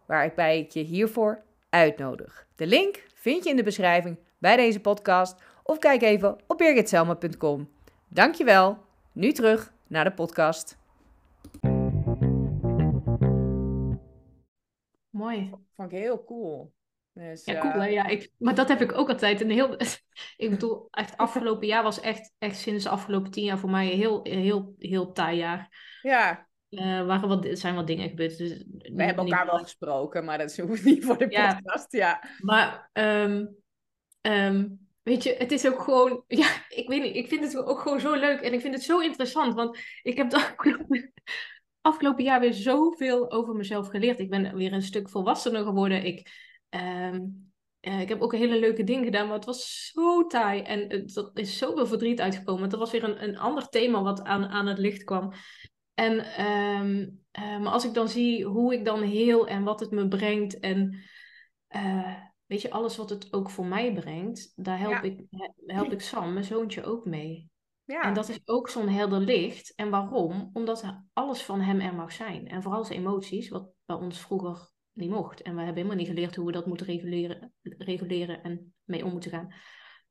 waarbij ik je hiervoor uitnodig. De link vind je in de beschrijving bij deze podcast of kijk even op birgitselma.com. Dankjewel. Nu terug naar de podcast. mooi. Vond ik heel cool. Dus, Ja, cool hè? Ja, ik, maar dat heb ik ook altijd. Een heel, ik bedoel, echt afgelopen jaar was echt, echt sinds de afgelopen tien jaar voor mij een heel, heel, heel taai jaar. Ja, Eh waren wat, er zijn wat dingen gebeurd. Dus we hebben elkaar wel gesproken, maar dat hoeft niet voor de podcast. Ja. Maar ehm, ehm, weet je, het is ook gewoon, ja, ik weet niet, ik vind het ook gewoon zo leuk en ik vind het zo interessant, want ik heb de afgelopen, jaar weer zoveel over mezelf geleerd. Ik ben weer een stuk volwassener geworden. Ik, ehm, eh, ik heb ook hele leuke dingen gedaan, maar het was zo taai en er is zoveel verdriet uitgekomen. Dat was weer een, een ander thema wat aan, aan het licht kwam. En ehm, eh, maar als ik dan zie hoe ik dan heel en wat het me brengt en uh, weet je, alles wat het ook voor mij brengt, daar help, ik, help ik Sam, mijn zoontje, ook mee. Ja. En dat is ook zo'n helder licht. En waarom? Omdat alles van hem er mag zijn. En vooral zijn emoties, wat bij ons vroeger niet mocht. En we hebben helemaal niet geleerd hoe we dat moeten reguleren, reguleren en mee om moeten gaan.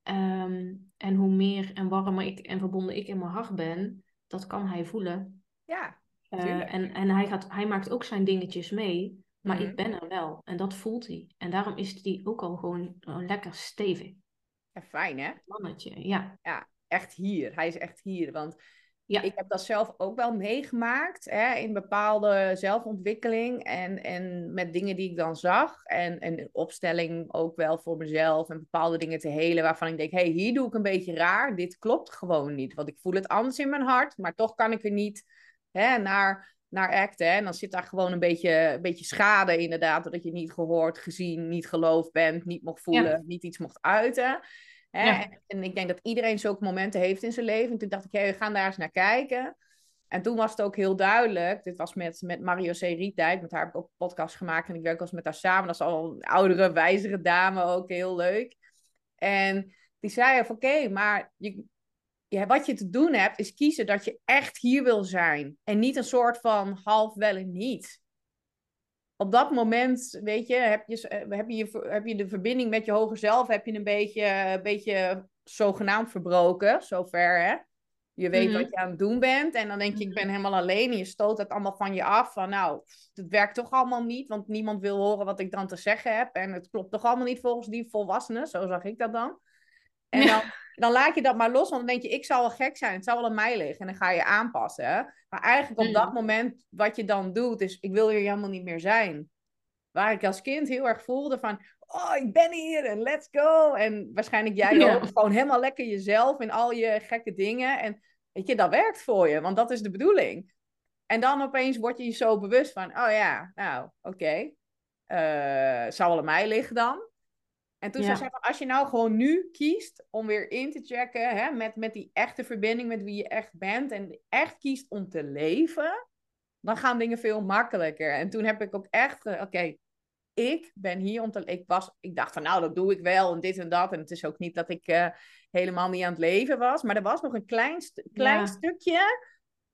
Ehm, en hoe meer en warmer ik en verbonden ik in mijn hart ben, dat kan hij voelen. Ja. Uh, en en hij, gaat, hij maakt ook zijn dingetjes mee. Maar ik mhm. ben er wel. En dat voelt hij. En daarom is hij ook al gewoon lekker stevig. Ja, fijn hè? Mannetje, ja. Ja, echt hier. Hij is echt hier. Want ja. ik heb dat zelf ook wel meegemaakt. Hè, in bepaalde zelfontwikkeling. En, en met dingen die ik dan zag. En, en opstelling ook wel voor mezelf. En bepaalde dingen te helen waarvan ik denk... Hé, hey, hier doe ik een beetje raar. Dit klopt gewoon niet. Want ik voel het anders in mijn hart. Maar toch kan ik er niet hè, naar naar acten. En dan zit daar gewoon een beetje, een beetje schade inderdaad. Dat je niet gehoord, gezien, niet geloofd bent, niet mocht voelen, niet iets mocht uiten. Hè? En, ik denk dat iedereen zulke momenten heeft in zijn leven. En toen dacht ik, hey, we gaan daar eens naar kijken. En toen was het ook heel duidelijk. Dit was met, met Mario C. Rietijd. Met haar heb ik ook een podcast gemaakt. En ik werk als met haar samen. Dat is al een oudere, wijzere dame. Ook heel leuk. En die zei van, oké, maar je, ja, wat je te doen hebt, is kiezen dat je echt hier wil zijn. En niet een soort van half wel en niet. Op dat moment, weet je, heb je, eh, heb je, heb je de verbinding met je hoger zelf, heb je een beetje, een beetje zogenaamd verbroken, zover hè. Je weet mhm. wat je aan het doen bent en dan denk je, ik ben mhm. helemaal alleen en je stoot het allemaal van je af. Van nou, het werkt toch allemaal niet, want niemand wil horen wat ik dan te zeggen heb. En het klopt toch allemaal niet volgens die volwassenen, zo zag ik dat dan. En dan, dan laat je dat maar los, want dan denk je, ik zal wel gek zijn, het zal wel aan mij liggen. En dan ga je aanpassen. Maar eigenlijk op dat mm. moment, wat je dan doet, is, ik wil hier helemaal niet meer zijn. Waar ik als kind heel erg voelde van, oh, ik ben hier en let's go. En waarschijnlijk jij ook, gewoon helemaal lekker jezelf in al je gekke dingen. En weet je, dat werkt voor je, want dat is de bedoeling. En dan opeens word je je zo bewust van, oh ja, nou, oké. Okay. Uh, eh, zou wel aan mij liggen dan. En toen zei ze van, als je nou gewoon nu kiest om weer in te checken hè, met, met die echte verbinding met wie je echt bent en echt kiest om te leven, dan gaan dingen veel makkelijker. En toen heb ik ook echt, oké, ik ben hier om te, ik was, ik dacht van nou, dat doe ik wel en dit en dat. En het is ook niet dat ik uh, helemaal niet aan het leven was, maar er was nog een klein, klein stukje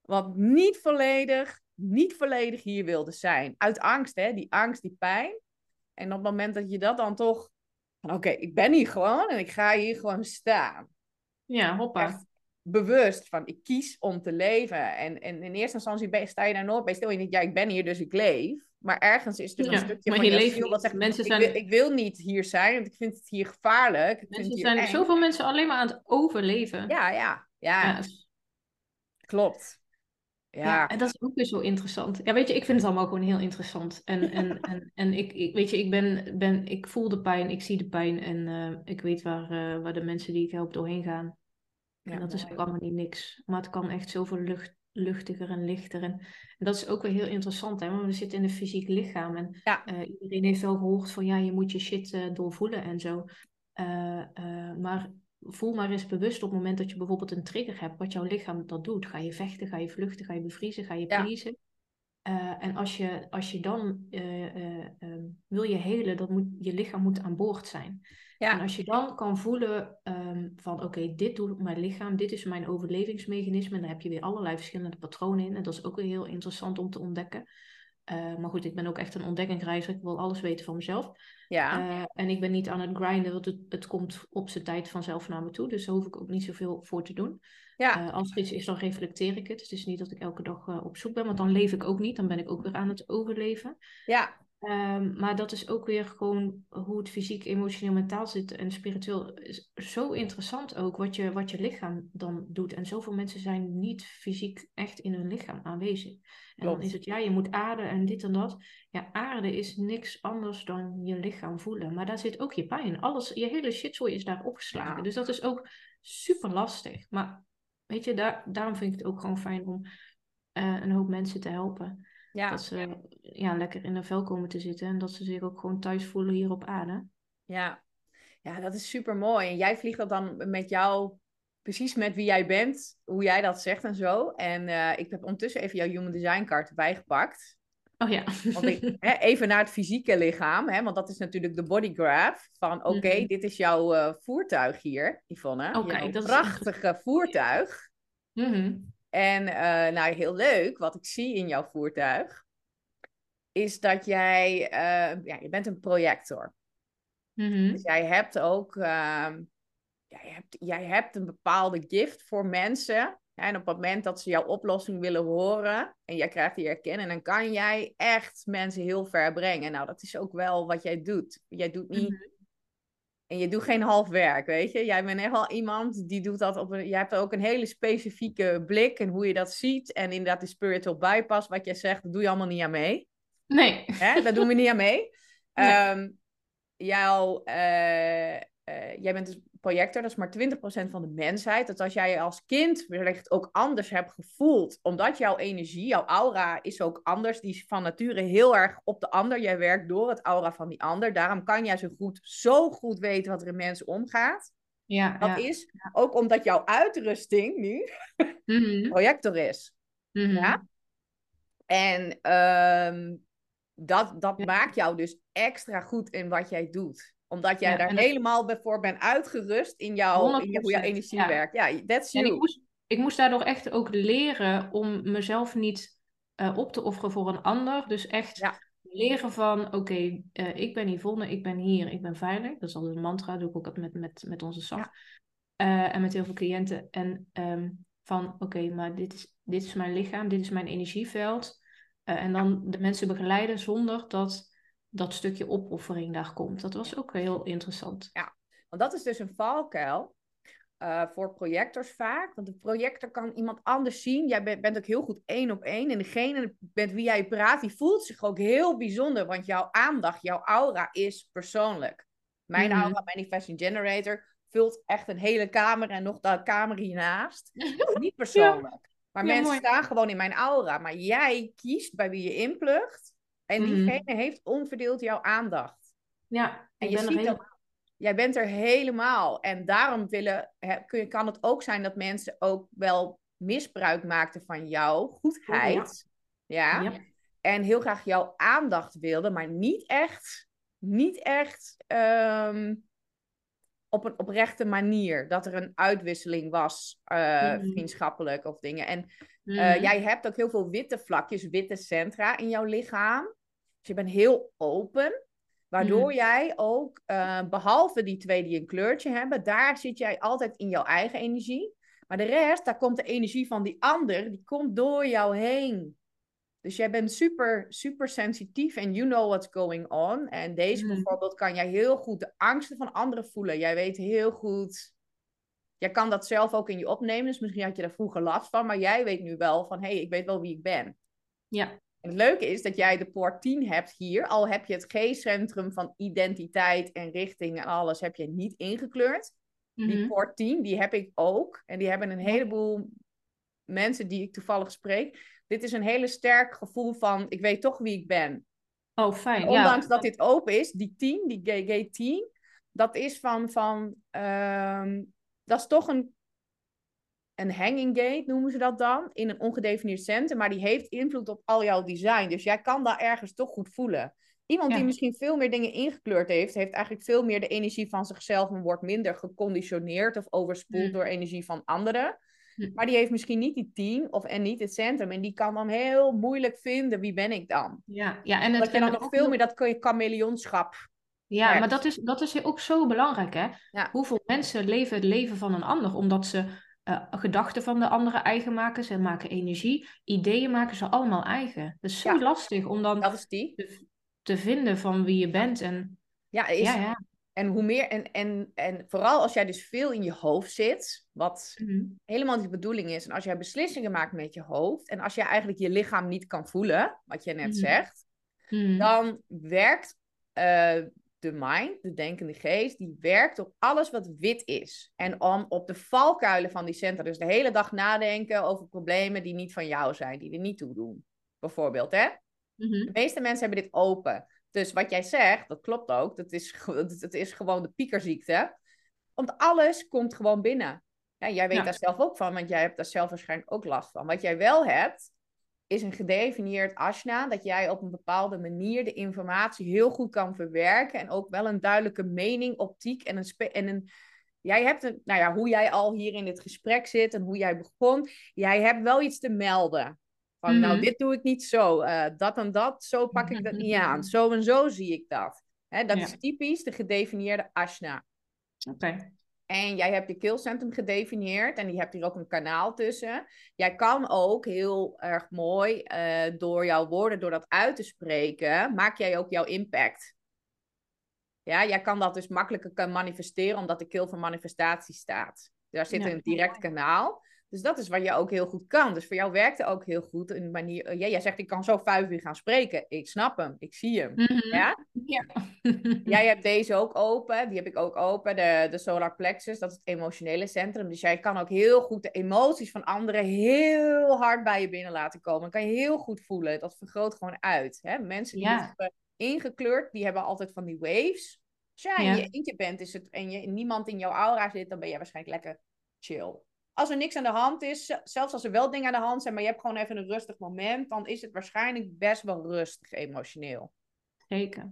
wat niet volledig, niet volledig hier wilde zijn. Uit angst, hè, die angst, die pijn. En op het moment dat je dat dan toch oké, ik ben hier gewoon en ik ga hier gewoon staan. Ja, hoppa. bewust van, ik kies om te leven. En, en in eerste instantie sta je daar nooit bij stil. Je denkt, ja, ik ben hier, dus ik leef. Maar ergens is er een stukje maar van je ziel wat zegt, mensen zijn... ik, wil, ik wil niet hier zijn, want ik vind het hier gevaarlijk. Ik mensen zijn zoveel mensen alleen maar aan het overleven. Ja, ja, ja. ja. Klopt. Ja. en dat is ook weer zo interessant. Ja, weet je, ik vind het allemaal gewoon heel interessant. En, en, en, en ik, ik, weet je, ik, ben, ben, ik voel de pijn, ik zie de pijn en uh, ik weet waar, uh, waar de mensen die ik help doorheen gaan. Ja, en dat is ook allemaal niet niks. Maar het kan echt zoveel lucht, luchtiger en lichter. En, en, dat is ook weer heel interessant, hè? want we zitten in een fysiek lichaam. En uh, iedereen heeft wel gehoord van, ja, je moet je shit doorvoelen en zo. maar voel maar eens bewust op het moment dat je bijvoorbeeld een trigger hebt, wat jouw lichaam dat doet. Ga je vechten, ga je vluchten, ga je bevriezen, ga je pleasen. Uh, en als je, als je dan uh, uh, wil je helen, dan moet je lichaam moet aan boord zijn. Ja. En als je dan kan voelen um, van oké, dit doet mijn lichaam, dit is mijn overlevingsmechanisme, en daar heb je weer allerlei verschillende patronen in. En dat is ook weer heel interessant om te ontdekken. Maar goed, ik ben ook echt een ontdekkingsreiziger. Ik wil alles weten van mezelf. Ja. Uh, en ik ben niet aan het grinden, want het, het komt op zijn tijd vanzelf naar me toe. Dus daar hoef ik ook niet zoveel voor te doen. Ja. Uh, als er iets is, dan reflecteer ik het. Het is niet dat ik elke dag op zoek ben, want dan leef ik ook niet. Dan ben ik ook weer aan het overleven. Ja. Ehm, maar dat is ook weer gewoon hoe het fysiek, emotioneel, mentaal zit en spiritueel. Is zo interessant ook wat je, wat je lichaam dan doet. En zoveel mensen zijn niet fysiek echt in hun lichaam aanwezig. En dan is het, ja, je moet aarden en dit en dat. Ja, aarden is niks anders dan je lichaam voelen. Maar daar zit ook je pijn. Alles, je hele shitzooi is daar opgeslagen. Dus dat is ook super lastig. Maar weet je, daar, daarom vind ik het ook gewoon fijn om uh, een hoop mensen te helpen. Ja. Dat ze ja, lekker in een vel komen te zitten en dat ze zich ook gewoon thuis voelen hier op aarde. Ja, ja dat is super mooi. En jij vliegt dat dan met jou, precies met wie jij bent, hoe jij dat zegt en zo. En uh, ik heb ondertussen even jouw Human Design kaart erbij gepakt. Oh ja. Want ik, hè, even naar het fysieke lichaam, hè, want dat is natuurlijk de bodygraph. Van oké, mm -hmm. dit is jouw uh, voertuig hier, Yvonne. Oké, okay, dat prachtige is... voertuig. Mm -hmm. En uh, nou, heel leuk, wat ik zie in jouw voertuig, is dat jij, uh, ja, je bent een projector. Mm -hmm. Dus jij hebt ook, uh, jij, hebt, jij hebt een bepaalde gift voor mensen. En op het moment dat ze jouw oplossing willen horen en jij krijgt die erkenning, dan kan jij echt mensen heel ver brengen. Nou, dat is ook wel wat jij doet. Jij doet niet. Mm -hmm. En je doet geen half werk, weet je. Jij bent echt wel iemand die doet dat op een... Je hebt ook een hele specifieke blik en hoe je dat ziet. En inderdaad, die spiritual bypass, wat jij zegt, dat doe je allemaal niet aan mee. Nee. Hè? Daar doen we niet aan mee. Nee. Um, jouw, uh, uh, jij bent dus projector, dat is maar 20% van de mensheid. Dat als jij je als kind wellicht ook anders hebt gevoeld, omdat jouw energie, jouw aura is ook anders. Die is van nature heel erg op de ander. Jij werkt door het aura van die ander. Daarom kan jij zo goed, zo goed weten wat er in mensen omgaat. Ja, dat ja. is ook omdat jouw uitrusting nu mm -hmm. projector is. Mm -hmm. Ja? En um, dat, dat ja. maakt jou dus extra goed in wat jij doet omdat jij ja, daar dat... helemaal voor bent uitgerust in, jouw, in hoe jouw energie ja. werkt. Ja, that's you. En ik moest, ik moest daardoor echt ook leren om mezelf niet uh, op te offeren voor een ander. Dus echt ja. leren van, oké, okay, uh, ik ben Yvonne, ik ben hier, ik ben veilig. Dat is altijd een mantra, doe ik ook met, met, met onze SAF. Uh, en met heel veel cliënten. En um, van, oké, okay, maar dit is, dit is mijn lichaam, dit is mijn energieveld. en dan de mensen begeleiden zonder dat dat stukje opoffering daar komt. Dat was ook heel interessant. Ja, want dat is dus een valkuil uh, voor projectors vaak. Want de projector kan iemand anders zien. Jij bent, bent ook heel goed één op één. En degene met wie jij praat, die voelt zich ook heel bijzonder. Want jouw aandacht, jouw aura is persoonlijk. Mijn mm-hmm. aura, Manifesting Generator, vult echt een hele kamer en nog de kamer hiernaast. niet persoonlijk. Ja. Maar ja, mensen mooi. staan gewoon in mijn aura. Maar jij kiest bij wie je inplugt. En diegene mm. heeft onverdeeld jouw aandacht. Ja, en je ziet dat jij bent er helemaal. En daarom willen, he, kan het ook zijn dat mensen ook wel misbruik maakten van jouw goedheid. Ja. ja. En heel graag jouw aandacht wilden, maar niet echt, niet echt um, op een oprechte manier. Dat er een uitwisseling was, uh, mm. vriendschappelijk of dingen. En uh, mm. jij hebt ook heel veel witte vlakjes, witte centra in jouw lichaam. Dus je bent heel open. Waardoor mm. jij ook, uh, behalve die twee die een kleurtje hebben, daar zit jij altijd in jouw eigen energie. Maar de rest, daar komt de energie van die ander, die komt door jou heen. Dus jij bent super, super sensitief en you know what's going on. En deze mm. bijvoorbeeld kan jij heel goed de angsten van anderen voelen. Jij weet heel goed, jij kan dat zelf ook in je opnemen. Dus misschien had je daar vroeger last van, maar jij weet nu wel van, hé, hey, ik weet wel wie ik ben. Ja. En het leuke is dat jij de poort 10 hebt hier, al heb je het G-centrum van identiteit en richting en alles heb je niet ingekleurd. Die poort 10, die heb ik ook. En die hebben een heleboel mensen die ik toevallig spreek. Dit is een hele sterk gevoel van, ik weet toch wie ik ben. Oh, fijn. En ondanks ja. dat dit open is, die 10, die GG10, dat is van, van um, dat is toch een een hanging gate noemen ze dat dan, in een ongedefinieerd centrum, maar die heeft invloed op al jouw design. Dus jij kan daar ergens toch goed voelen. Iemand ja. die misschien veel meer dingen ingekleurd heeft, heeft eigenlijk veel meer de energie van zichzelf en wordt minder geconditioneerd of overspoeld mm. door energie van anderen. Mm. Maar die heeft misschien niet die team of en niet het centrum. En die kan dan heel moeilijk vinden wie ben ik dan. Ja, ja en het, dat je dan nog veel nog... meer dat chameleonschap ja, hebt. maar dat is, dat is ook zo belangrijk, hè? Ja. Hoeveel mensen leven het leven van een ander omdat ze uh, gedachten van de anderen eigen maken. Ze maken energie. Ideeën maken ze allemaal eigen. Dat is zo ja. lastig om dan dat is die. Te, te vinden van wie je bent. En, Ja, is, ja, ja. En hoe meer, en, en, en vooral als jij dus veel in je hoofd zit, wat Mhm. helemaal niet de bedoeling is. En als jij beslissingen maakt met je hoofd, en als jij eigenlijk je lichaam niet kan voelen, wat je net Mhm. zegt, Mhm. dan werkt eh, de mind, de denkende geest, die werkt op alles wat wit is. En om op de valkuilen van die centra, dus de hele dag nadenken over problemen die niet van jou zijn, die er niet toe doen. Bijvoorbeeld, hè? Mhm. De meeste mensen hebben dit open. Dus wat jij zegt, dat klopt ook. Dat is, dat dat is gewoon de piekerziekte. Want alles komt gewoon binnen. Ja, jij weet Ja. daar zelf ook van, want jij hebt daar zelf waarschijnlijk ook last van. Wat jij wel hebt, is een gedefinieerd asana. Dat jij op een bepaalde manier de informatie heel goed kan verwerken. En ook wel een duidelijke mening, optiek en een... en een Jij hebt een, nou ja, hoe jij al hier in dit gesprek zit en hoe jij begon. Jij hebt wel iets te melden. Van, nou, Mhm. dit doe ik niet zo. eh, dat en dat, zo pak ik dat niet aan. Zo en zo zie ik dat. Hè, dat Ja. is typisch de gedefinieerde asana. Oké. En jij hebt je keelcentrum gedefinieerd en die hebt hier ook een kanaal tussen. Jij kan ook heel erg mooi eh, door jouw woorden, door dat uit te spreken, maak jij ook jouw impact. Ja, jij kan dat dus makkelijker kan manifesteren omdat de keel van manifestatie staat. Daar zit Ja. een direct kanaal. Dus dat is wat je ook heel goed kan. Dus voor jou werkt het ook heel goed een manier. eh, ja, jij zegt ik kan zo vijf uur gaan spreken. Ik snap hem, ik zie hem. Mhm. Ja? Ja. Jij hebt deze ook open, die heb ik ook open, de, de solar plexus, dat is het emotionele centrum. Dus jij kan ook heel goed de emoties van anderen heel hard bij je binnen laten komen. Dan kan je heel goed voelen, dat vergroot gewoon uit. Hè? Mensen die Ja. hebben ingekleurd, die hebben altijd van die waves. Als jij Ja. in je eentje bent is het, en je, niemand in jouw aura zit, dan ben je waarschijnlijk lekker chill. Als er niks aan de hand is, zelfs als er wel dingen aan de hand zijn, maar je hebt gewoon even een rustig moment, dan is het waarschijnlijk best wel rustig emotioneel. Zeker.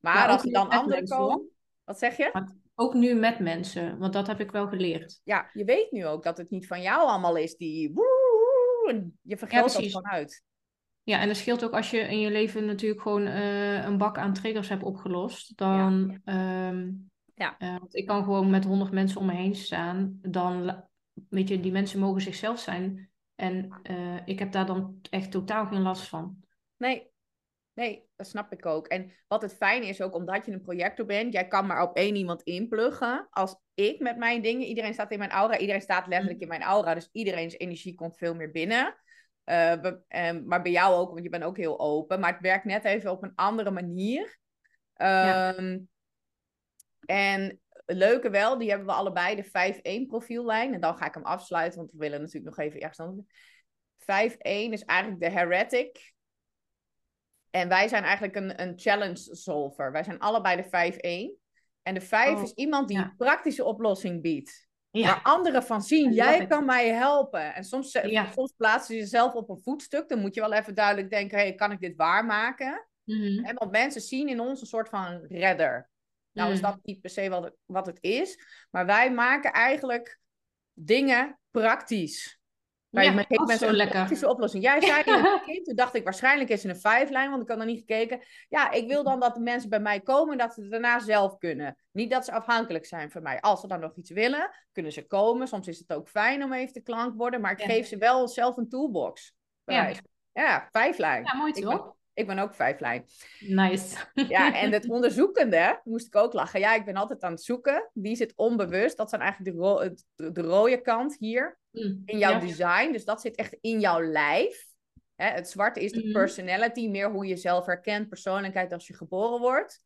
Maar als er dan anderen mensen, hoor. komen, wat zeg je? Ook nu met mensen, want dat heb ik wel geleerd. ja, je weet nu ook dat het niet van jou allemaal is die woe, je vergroot dat precies. gewoon uit. Ja, en het scheelt ook als je in je leven natuurlijk gewoon eh, een bak aan triggers hebt opgelost. Dan, ehm, Ja. eh, want ik kan gewoon met honderd mensen om me heen staan. Dan, weet je, die mensen mogen zichzelf zijn. En eh, ik heb daar dan echt totaal geen last van. Nee, nee, dat snap ik ook. En wat het fijn is ook, omdat je een projector bent, jij kan maar op één iemand inpluggen. Als ik met mijn dingen, iedereen staat in mijn aura, iedereen staat letterlijk in mijn aura, dus iedereen's energie komt veel meer binnen. We- ehm, maar bij jou ook, want je bent ook heel open, maar het werkt net even op een andere manier. Ja. Ehm, En het leuke wel, die hebben we allebei de 5-1 profiellijn. En dan ga ik hem afsluiten, want we willen natuurlijk nog even ergens anders. 5-1 is eigenlijk de heretic. En wij zijn eigenlijk een, een challenge solver. Wij zijn allebei de 5-1. En de 5 Oh, is iemand die ja. een praktische oplossing biedt. Waar anderen van zien, jij it. kan mij helpen. En soms, ze- Ja. soms plaatsen ze jezelf op een voetstuk. Dan moet je wel even duidelijk denken, hey, kan ik dit waarmaken? Mhm. Hè, want mensen zien in ons een soort van redder. Nou is Mm. dat niet per se wat het, wat het is. Maar wij maken eigenlijk dingen praktisch. Wij Ja, geven mensen een lekker. praktische oplossing. Jij zei in het begin, toen dacht ik waarschijnlijk is het een vijflijn, want ik had nog niet gekeken. Ja, ik wil dan dat de mensen bij mij komen en dat ze het daarna zelf kunnen. Niet dat ze afhankelijk zijn van mij. Als ze dan nog iets willen, kunnen ze komen. Soms is het ook fijn om even te klank worden, maar ik Ja. geef ze wel zelf een toolbox. Ja. Ja, vijflijn. Ja, mooi Ik toch? Ik ben ook vijflijn. Nice. Ja, en het onderzoekende moest ik ook lachen. Ja, ik ben altijd aan het zoeken. Die zit onbewust. Dat zijn eigenlijk de, ro- de rode kant hier Mm. in jouw Ja. design. Dus dat zit echt in jouw lijf. Hè, het zwarte is de Mhm. personality, meer hoe je jezelf herkent, persoonlijkheid als je geboren wordt.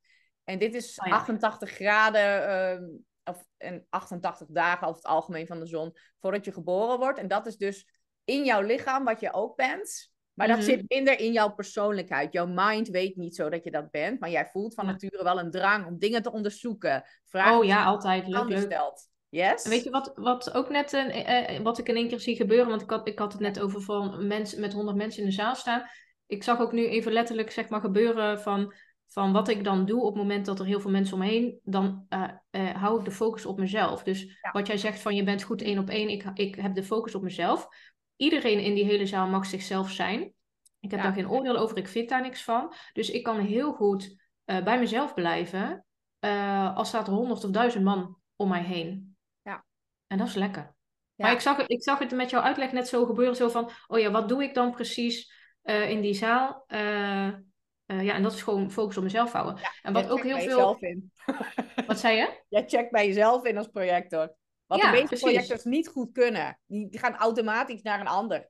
En dit is Oh ja. 88 graden ehm, of, en 88 dagen over het algemeen van de zon voordat je geboren wordt. En dat is dus in jouw lichaam wat je ook bent. Maar dat Mhm. zit minder in jouw persoonlijkheid. Jouw mind weet niet zo dat je dat bent. Maar jij voelt van Ja. nature wel een drang om dingen te onderzoeken. Vragen Oh ja, altijd. Leuk, leuk. stelt. Yes? En Weet je wat, wat ook net, een, eh, eh, wat ik in één keer zie gebeuren, want ik had, ik had het net over van mensen met honderd mensen in de zaal staan. Ik zag ook nu even letterlijk zeg maar gebeuren van, van wat ik dan doe op het moment dat er heel veel mensen omheen, dan eh, eh, hou ik de focus op mezelf. Dus Ja. wat jij zegt van je bent goed één op één, ik, ik heb de focus op mezelf. Iedereen in die hele zaal mag zichzelf zijn. Ik heb Ja. daar geen oordeel over, ik vind daar niks van. Dus ik kan heel goed eh, bij mezelf blijven, eh als staat er honderd of duizend man om mij heen. Ja. En dat is lekker. Ja. Maar ik zag, het- ik zag het met jouw uitleg net zo gebeuren, zo van, oh ja, wat doe ik dan precies eh, in die zaal? Ja, en dat is gewoon focus op mezelf houden. Ja, en wat ook heel veel. jezelf in. Wat zei je? Jij checkt bij jezelf in als projector. Wat Ja, de meeste precies. projectors niet goed kunnen. Die, gaan automatisch naar een ander.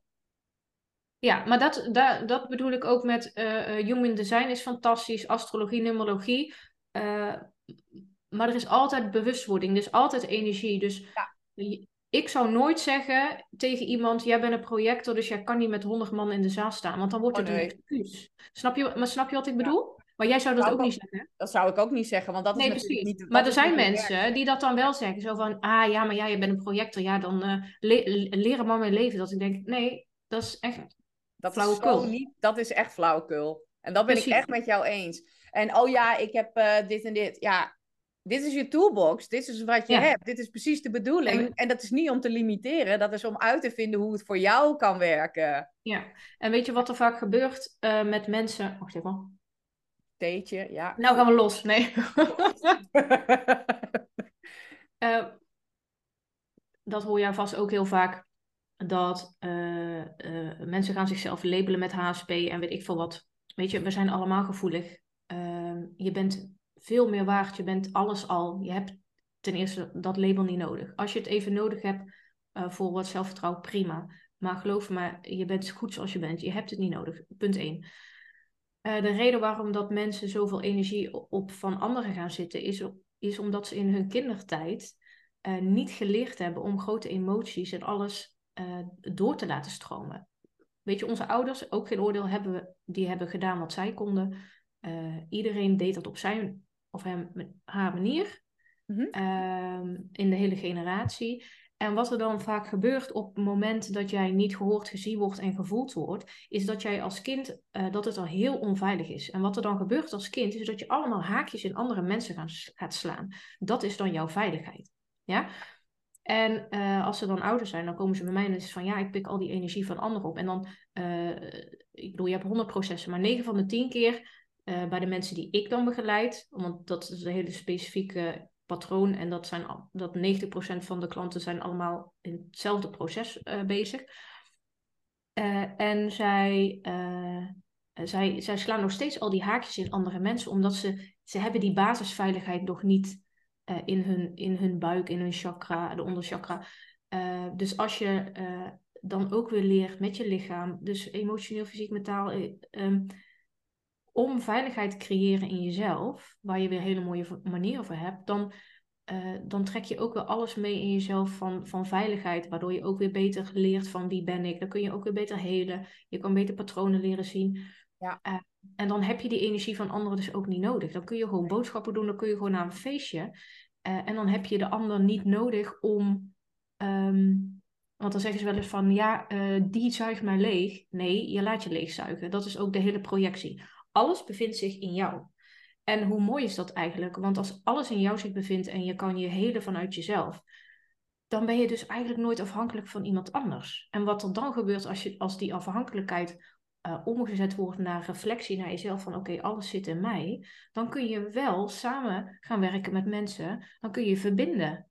Ja, maar dat, dat, dat bedoel ik ook met eh, eh, human design is fantastisch, astrologie, numerologie. eh, maar er is altijd bewustwording, er is altijd energie. Dus Ja. ik zou nooit zeggen tegen iemand, jij bent een projector, dus jij kan niet met honderd man in de zaal staan, want dan wordt Oh, het nee. een excuus. Snap je, maar snap je wat ik bedoel? Maar jij zou dat ook niet zeggen. Dat zou ik ook niet zeggen, want dat Nee, is natuurlijk precies. niet... maar er zijn mensen die dat dan wel zeggen. Zo van, ah ja, maar ja, je bent een projector. Ja, dan eh le leren maar mijn leven. Dat ik denk, nee, dat is echt Dat Flauwekul. niet, dat is echt flauwekul. En dat ben ik echt met jou eens. En oh ja, ik heb eh, dit en dit. Ja, dit is je toolbox. Dit is wat je Ja. hebt. Dit is precies de bedoeling. En- En dat is niet om te limiteren. Dat is om uit te vinden hoe het voor jou kan werken. Ja, en weet je wat er vaak gebeurt eh, met mensen? Wacht even. Theetje, ja. Nou gaan we los. Nee. Eh, dat hoor jij vast ook heel vaak. Dat eh, eh, mensen gaan zichzelf labelen met HSP en weet ik veel wat. Weet je, we zijn allemaal gevoelig. Ehm, je bent veel meer waard. Je bent alles al. Je hebt ten eerste dat label niet nodig. Als je het even nodig hebt voor wat zelfvertrouwen, prima. Maar geloof me, je bent goed zoals je bent. Je hebt het niet nodig. Punt 1. De reden waarom dat mensen zoveel energie op van anderen gaan zitten, is, is omdat ze in hun kindertijd eh, niet geleerd hebben om grote emoties en alles eh, door te laten stromen. Weet je, onze ouders, ook geen oordeel, hebben die hebben gedaan wat zij konden. Eh, iedereen deed dat op zijn of hem, haar manier. Mhm. Ehm, in de hele generatie. En wat er dan vaak gebeurt op het moment dat jij niet gehoord, gezien wordt en gevoeld wordt, is dat jij als kind, eh, dat het al heel onveilig is. En wat er dan gebeurt als kind, is dat je allemaal haakjes in andere mensen gaat slaan. Dat is dan jouw veiligheid. Ja? En eh, als ze dan ouder zijn, dan komen ze bij mij en is het van ja, ik pik al die energie van anderen op. En dan, eh, ik bedoel, je hebt 100 processen, maar 9 van de 10 keer bij de mensen die ik dan begeleid, want dat is een hele specifieke patroon en dat zijn dat 90% van de klanten zijn allemaal in hetzelfde proces eh, bezig. Eh, en zij, eh, zij, zij slaan nog steeds al die haakjes in andere mensen, omdat ze, ze hebben die basisveiligheid nog niet in, hun, in hun buik, in hun chakra, de onderchakra. Dus als je dan ook weer leert met je lichaam, dus emotioneel, fysiek, mentaal, eh, ehm, om veiligheid te creëren in jezelf, waar je weer hele mooie manieren voor hebt, dan, eh, dan trek je ook weer alles mee in jezelf van, van veiligheid, waardoor je ook weer beter leert van wie ben ik. Dan kun je ook weer beter helen. Je kan beter patronen leren zien. Ja. Eh, en dan heb je die energie van anderen dus ook niet nodig. Dan kun je gewoon boodschappen doen, dan kun je gewoon naar een feestje. Eh, en dan heb je de ander niet nodig om. ehm, want dan zeggen ze wel eens van ja, die zuigt mij leeg. Nee, je laat je leegzuigen. Dat is ook de hele projectie. Alles bevindt zich in jou. En hoe mooi is dat eigenlijk? Want als alles in jou zich bevindt en je kan je helen vanuit jezelf, dan ben je dus eigenlijk nooit afhankelijk van iemand anders. En wat er dan gebeurt als, je, als die afhankelijkheid eh, omgezet wordt naar reflectie naar jezelf van oké, alles zit in mij, dan kun je wel samen gaan werken met mensen, dan kun je verbinden.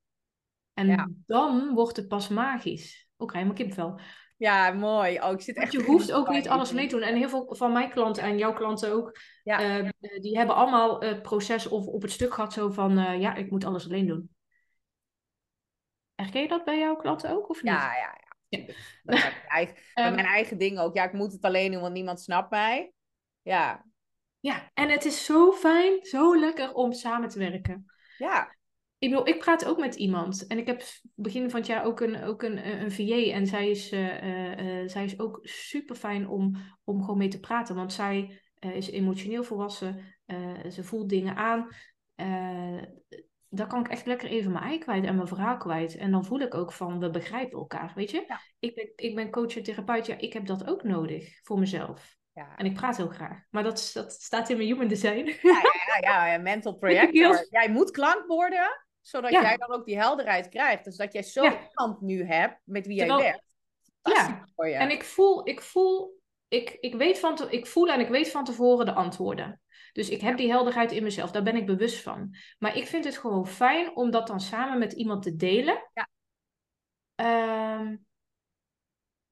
En Ja. dan wordt het pas magisch. Krijg je mijn kipvel. Ja, mooi. Oh, ik zit Want echt je hoeft ook niet alles mee idee. te doen. En heel veel van mijn klanten en jouw klanten ook, Ja. eh, die hebben allemaal het proces of op het stuk gehad zo van, eh, ja, ik moet alles alleen doen. Herken je dat bij jouw klanten ook, of niet? Ja, ja, ja. Ja. tuurlijk. Bij mijn eigen, bij Ehm, mijn eigen ding ook. Ja, ik moet het alleen doen, want niemand snapt mij. Ja, Ja, en het is zo fijn, zo lekker om samen te werken. ja. Ik bedoel, ik praat ook met iemand. En ik heb begin van het jaar ook een, ook een, een VA. En zij is, eh, eh, eh, zij is ook super fijn om, om gewoon mee te praten. Want zij is emotioneel volwassen. ze voelt dingen aan. Daar kan ik echt lekker even mijn ei kwijt en mijn verhaal kwijt. En dan voel ik ook van, we begrijpen elkaar, weet je? Ja. Ik, ben, ik ben coach en therapeut. Ja, ik heb dat ook nodig voor mezelf. Ja, En ik praat heel graag. Maar dat, dat staat in mijn human design. ja, ja, ja, ja, mental projector. Heel- Jij moet klank worden, zodat Ja. jij dan ook die helderheid krijgt. Dus dat jij zo Ja. iemand nu hebt met wie jij werkt. Voor je. En ik voel, ik voel, ik, ik weet van te, ik voel en ik weet van tevoren de antwoorden. Dus ik heb die helderheid in mezelf, daar ben ik bewust van. Maar ik vind het gewoon fijn om dat dan samen met iemand te delen. Ja. Ehm,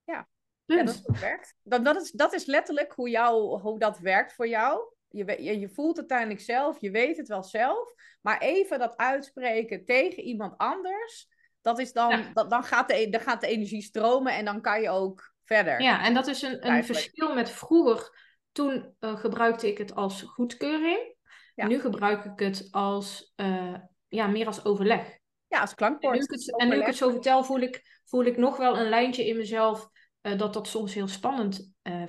Ja. Ja, dat werkt. Dat, dat, is, dat is letterlijk hoe, jou, hoe dat werkt voor jou. Je, je, je voelt het uiteindelijk zelf, je weet het wel zelf. Maar even dat uitspreken tegen iemand anders, dat is dan, Ja. dat, dan, gaat de, e- dan gaat de energie stromen en dan kan je ook verder. Ja, en dat is een, een verschil met vroeger. Toen eh, gebruikte ik het als goedkeuring. Ja. Nu gebruik ik het als, eh, ja, meer als overleg. Ja, als En klankbord. nu, ik het, en nu ik het zo vertel, voel ik, voel ik nog wel een lijntje in mezelf eh, dat dat soms heel spannend eh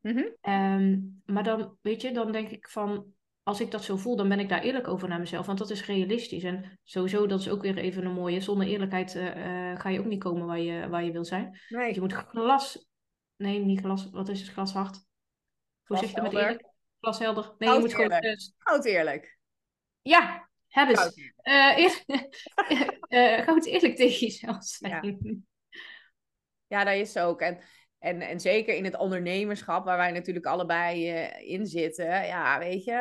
Mhm. Ehm, maar dan, weet je, dan denk ik van, als ik dat zo voel, dan ben ik daar eerlijk over naar mezelf. Want dat is realistisch. En sowieso, dat is ook weer even een mooie. Zonder eerlijkheid eh, eh, ga je ook niet komen waar je, waar je wil zijn. Nee, je moet glas, nee, niet glas, wat is het, glashard? Je dat met eerlijk? Glashelder. Nee, je Goud moet gewoon, eerlijk. eh, goud eerlijk. ja, hebben ze. eer, goud eerlijk tegen jezelf zijn. Ja, dat is ook. En, en, en zeker in het ondernemerschap, waar wij natuurlijk allebei eh, in zitten. Ja, weet je,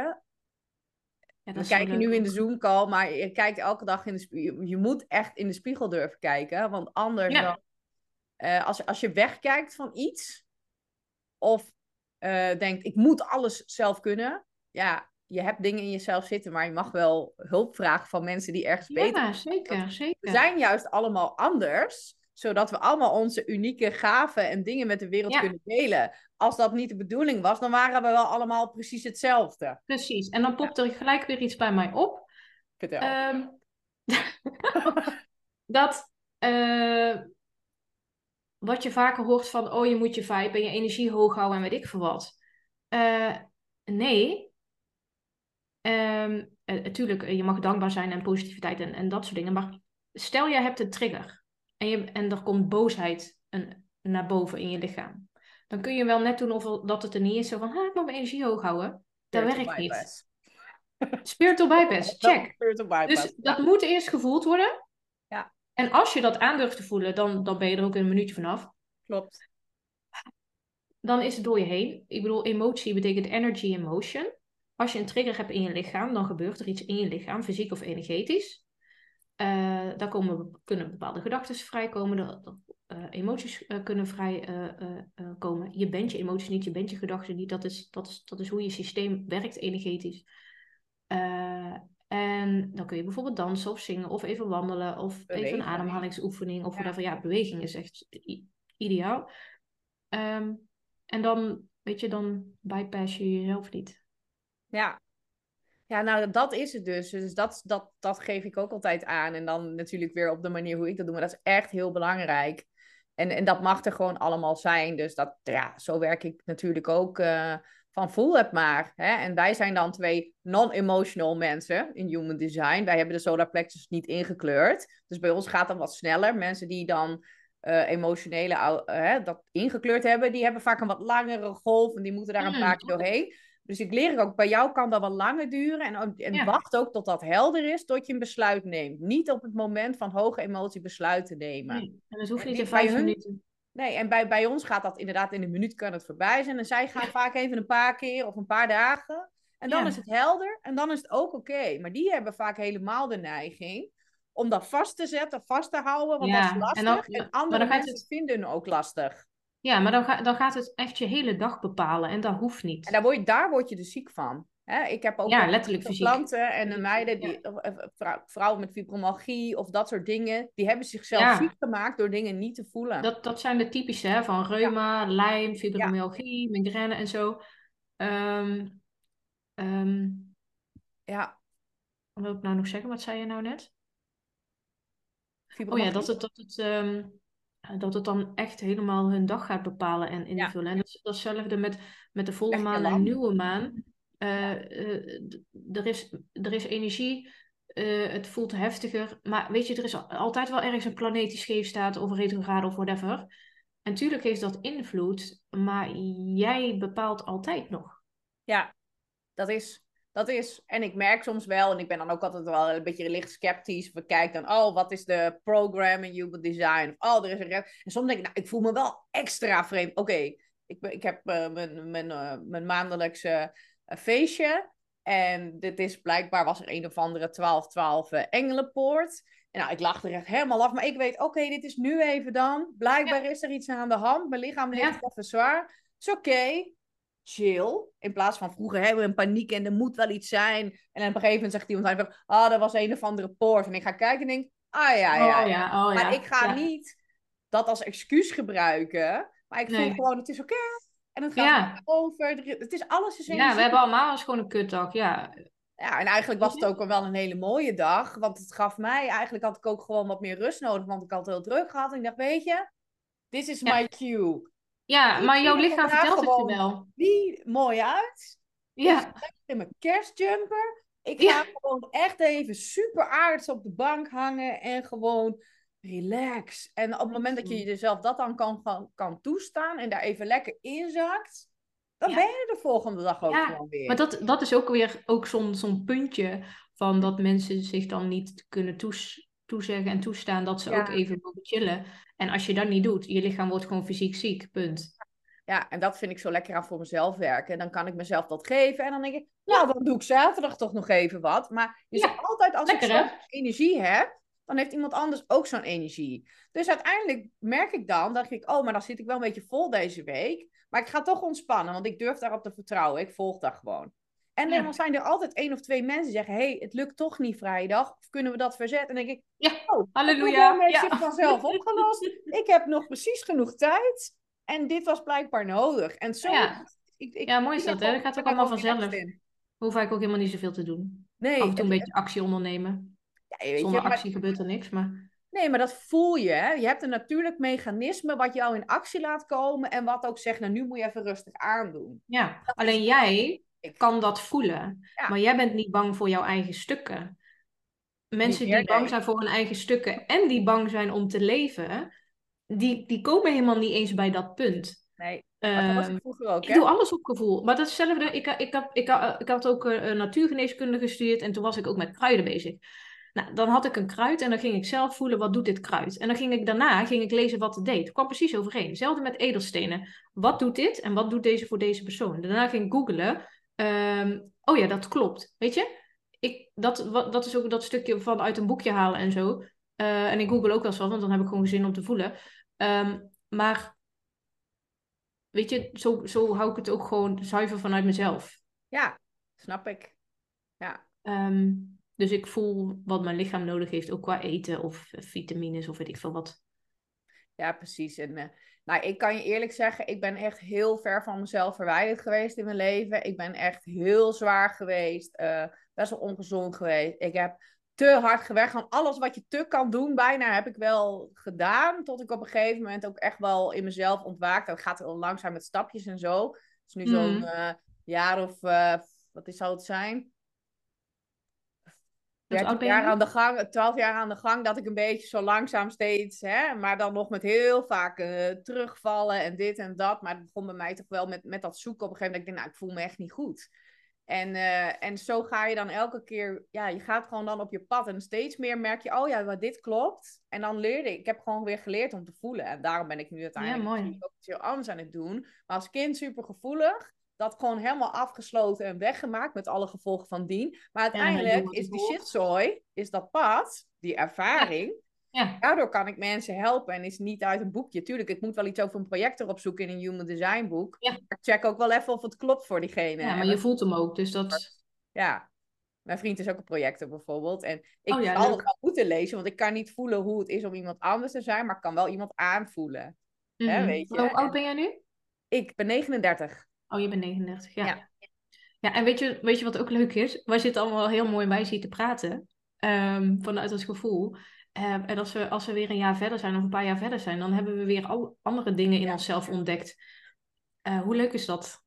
Ja, we kijken nu in de Zoom-call, maar je kijkt elke dag in de spiegel. Je moet echt in de spiegel durven kijken, want anders Ja. dan... eh, als, als je wegkijkt van iets, of eh, denkt, ik moet alles zelf kunnen. Ja, je hebt dingen in jezelf zitten, maar je mag wel hulp vragen van mensen die ergens beter Ja, zeker, We zeker. zijn juist allemaal anders, zodat we allemaal onze unieke gaven en dingen met de wereld Ja. kunnen delen. Als dat niet de bedoeling was, dan waren we wel allemaal precies hetzelfde. Precies. En dan popt er gelijk weer iets bij mij op. Vertel. Ehm, dat eh, wat je vaker hoort van, oh je moet je vibe en je energie hoog houden en weet ik veel wat. Eh, nee. Ehm, eh, tuurlijk, je mag dankbaar zijn en positiviteit en, en dat soort dingen. Maar stel je hebt een trigger en, je, en er komt boosheid een, naar boven in je lichaam. Dan kun je wel net doen of dat het er niet is. Zo van, ik moet mijn energie hoog houden. Dat Spiritual werkt niet. Spiritual bypass, check. Spiritual bypass. Dus dat moet eerst gevoeld worden. Ja. En als je dat aan durft te voelen, dan, dan ben je er ook in een minuutje vanaf. Klopt. Dan is het door je heen. Ik bedoel, emotie betekent energy in motion. Als je een trigger hebt in je lichaam, dan gebeurt er iets in je lichaam, fysiek of energetisch. Eh daar komen, kunnen bepaalde gedachten vrijkomen, er- er, eh, emoties eh, kunnen vrij eh, eh, eh, komen. Je bent je emoties niet, je bent je gedachten niet. Dat is, dat is, dat is hoe je systeem werkt energetisch. En dan kun je bijvoorbeeld dansen of zingen of even wandelen of even een ademhalingsoefening of Ja. whatever. Ja, beweging is echt ideaal. Ehm, en dan, weet je, dan bypass je jezelf niet. Ja. Ja, nou, dat is het dus. Dus dat, dat, dat geef ik ook altijd aan. En dan natuurlijk weer op de manier hoe ik dat doe. Maar dat is echt heel belangrijk. En, en dat mag er gewoon allemaal zijn. Dus dat, ja, zo werk ik natuurlijk ook eh, van voel het maar. Hè? En wij zijn dan twee non-emotional mensen in Human Design. Wij hebben de solar plexus niet ingekleurd. Dus bij ons gaat dat wat sneller. Mensen die dan eh, emotionele hè, dat ingekleurd hebben, die hebben vaak een wat langere golf. En die moeten daar een Mm, paar keer doorheen. Dus ik leer ook, bij jou kan dat wel langer duren. En, ook- en Ja. wacht ook tot dat helder is, tot je een besluit neemt. Niet op het moment van hoge emotie besluiten nemen. Nee, Nee, en dat hoeft En niet in vijf hun- minuten. en bij, bij ons gaat dat inderdaad in een minuut kan het voorbij zijn. En zij gaan vaak even een paar keer of een paar dagen. En dan Ja. is het helder en dan is het ook oké. Maar die hebben vaak helemaal de neiging om dat vast te zetten, vast te houden. Want dat is en lastig. En, maar andere dan mensen het- vinden ook lastig. Ja, maar dan, ga, dan gaat het echt je hele dag bepalen en dat hoeft niet. En daar word je, daar word je dus ziek van. Hè? Ik heb ook Ja, letterlijk klanten en meiden, die, vrou- vrouwen met fibromyalgie of dat soort dingen, die hebben zichzelf Ja. ziek gemaakt door dingen niet te voelen. Dat, dat zijn de typische, hè, van reuma, Lyme, fibromyalgie, migraine en zo. Ehm, ehm, Ja, wat wil ik nou nog zeggen? Wat zei je nou net? Oh ja, dat het, dat het, ehm, dat het dan echt helemaal hun dag gaat bepalen en invullen. En dat is dat is hetzelfde met, met de volle maan en nieuwe maan. Eh, eh, er, is, er is energie, eh, het voelt heftiger. Maar weet je, er is al- altijd wel ergens een planeet die scheef staat of retrograde of whatever. En tuurlijk heeft dat invloed, maar jij bepaalt altijd nog. Ja, dat is, dat is. En ik merk soms wel, en ik ben dan ook altijd wel een beetje licht sceptisch. We kijken dan, oh, wat is de program in human design? Of, oh, er is een. En soms denk ik, nou, ik voel me wel extra vreemd. Oké, ik, ik heb eh, mijn, mijn, eh, mijn maandelijkse eh, feestje. En dit is blijkbaar, was er een of andere 12-12 eh, engelenpoort. En nou, ik lag er echt helemaal af. Maar ik weet, oké, dit is nu even dan. Blijkbaar is er iets aan de hand. Mijn lichaam ligt Ja. even zwaar. is oké. Chill. In plaats van vroeger hebben we een paniek en er moet wel iets zijn. En op een gegeven moment zegt iemand ah, dat was een of andere poort. En ik ga kijken en denk, ah ja, ja. Oh, ja. Oh, maar ik ga niet dat als excuus gebruiken. Maar ik voel gewoon, het is oké. En het gaat over. Er- Het is alles is Ja, we hebben allemaal eens gewoon een kutdag. Ja, Ja, en eigenlijk was het ook wel een hele mooie dag. Want het gaf mij, eigenlijk had ik ook gewoon wat meer rust nodig. Want ik had het heel druk gehad. En ik dacht, weet je, this is my cue. Ja Ik maar jouw lichaam vertelt het je wel. Die mooi uit. Ja, in mijn kerstjumper. Ik Ja. ga gewoon echt even super aards op de bank hangen en gewoon relax. En op het moment dat je jezelf dat dan kan, kan, toestaan en daar even lekker inzakt, dan Ja. ben je de volgende dag ook Ja, gewoon weer. maar dat, dat is ook weer ook zo'n zo'n puntje van dat mensen zich dan niet kunnen toes, toezeggen en toestaan dat ze ook even mogen chillen. En als je dat niet doet, je lichaam wordt gewoon fysiek ziek, punt. Ja, en dat vind ik zo lekker aan voor mezelf werken. En dan kan ik mezelf dat geven. En dan denk ik, nou, dan doe ik zaterdag toch nog even wat. Maar je Ja, altijd, als lekker, ik zo'n energie heb, dan heeft iemand anders ook zo'n energie. Dus uiteindelijk merk ik dan, dat ik, oh, maar dan zit ik wel een beetje vol deze week. Maar ik ga toch ontspannen, want ik durf daarop te vertrouwen. Ik volg dat gewoon. En Ja. dan zijn er altijd één of twee mensen die zeggen, hey, het lukt toch niet vrijdag. Of kunnen we dat verzetten? En dan denk ik, Ja, oh, halleluja. heeft Ja. zich vanzelf opgelost. Ik heb nog precies genoeg tijd. En dit was blijkbaar nodig. En zo... Ja. Ik, ik, Ja, mooi is dat, hè? Dat gaat ook allemaal vanzelf. Hoef ik ook helemaal niet zoveel te doen. Nee, Af en toe een en- beetje actie ondernemen. ja, weet je, Zonder maar- actie gebeurt er niks, maar... nee, maar dat voel je. Hè? Je hebt een natuurlijk mechanisme wat jou in actie laat komen. En wat ook zegt, nou nu moet je even rustig aandoen. Ja, Dat alleen is- jij Ik- kan dat voelen. Ja. Maar jij bent niet bang voor jouw eigen stukken. Mensen die bang zijn voor hun eigen stukken en die bang zijn om te leven, die, die komen helemaal niet eens bij dat punt. Nee, dat was Ehm, ik vroeger ook. ik doe alles op gevoel. Maar dat is hetzelfde. Ik, ik, heb, ik, ik had ook eh, natuurgeneeskunde gestudeerd en toen was ik ook met kruiden bezig. Nou, dan had ik een kruid en dan ging ik zelf voelen, wat doet dit kruid? En dan ging ik daarna ging ik lezen wat het deed. Het kwam precies overeen. Hetzelfde met edelstenen. Wat doet dit en wat doet deze voor deze persoon? Daarna ging ik googlen. Ehm, oh ja, dat klopt. Weet je? Ik, dat, wat, dat is ook dat stukje van uit een boekje halen en zo. Eh, en ik google ook wel eens wat, want dan heb ik gewoon zin om te voelen. Ehm, maar weet je, zo, zo hou ik het ook gewoon zuiver vanuit mezelf. Ja, snap ik. Ja, Ehm, dus ik voel wat mijn lichaam nodig heeft, ook qua eten of vitamines of weet ik veel wat. ja precies. En eh, nou, ik kan je eerlijk zeggen, ik ben echt heel ver van mezelf verwijderd geweest in mijn leven. Ik ben echt heel zwaar geweest. eh, best wel ongezond geweest. Ik heb te hard gewerkt. Gewoon alles wat je te kan doen, bijna heb ik wel gedaan. Tot ik op een gegeven moment ook echt wel in mezelf ontwaakte. Dat gaat heel langzaam met stapjes en zo. Het is nu zo'n Mhm. eh, jaar of, eh, wat is, zou het zijn? Hoe 13 oud ben je jaar aan de gang, 12 jaar aan de gang, dat ik een beetje zo langzaam steeds, hè, maar dan nog met heel vaak eh, terugvallen en dit en dat. Maar het begon bij mij toch wel met, met dat zoeken op een gegeven moment. Dat ik denk, nou, ik voel me echt niet goed. En, eh, en zo ga je dan elke keer, ja, je gaat gewoon dan op je pad. En steeds meer merk je, oh ja, maar dit klopt. En dan leerde ik, ik heb gewoon weer geleerd om te voelen. En daarom ben ik nu uiteindelijk mooi. natuurlijk ook iets heel anders aan het doen. Maar als kind super gevoelig, dat gewoon helemaal afgesloten en weggemaakt met alle gevolgen van dien. Maar uiteindelijk is die shitzooi, is dat pad, die ervaring. Ja, Daardoor kan ik mensen helpen en is niet uit een boekje. Tuurlijk, ik moet wel iets over een project erop zoeken in een human design boek. Ik check ook wel even of het klopt voor diegene. ja maar je voelt hem ook, dus dat... ja. Mijn vriend is ook een projector bijvoorbeeld. En ik Oh leuk. het wel moeten lezen, want ik kan niet voelen hoe het is om iemand anders te zijn, maar ik kan wel iemand aanvoelen. Hè, Mhm. weet je? Hoe oud En- ben jij nu? Ik ben 39. Oh, je bent 39, ja. Ja. Ja, en weet je, weet je wat ook leuk is? Wij zitten allemaal heel mooi bij zien te praten. ehm, vanuit ons gevoel. Ehm, en als we, als we weer een jaar verder zijn of een paar jaar verder zijn, dan hebben we weer al andere dingen in Ja. onszelf ontdekt. Eh, hoe leuk is dat?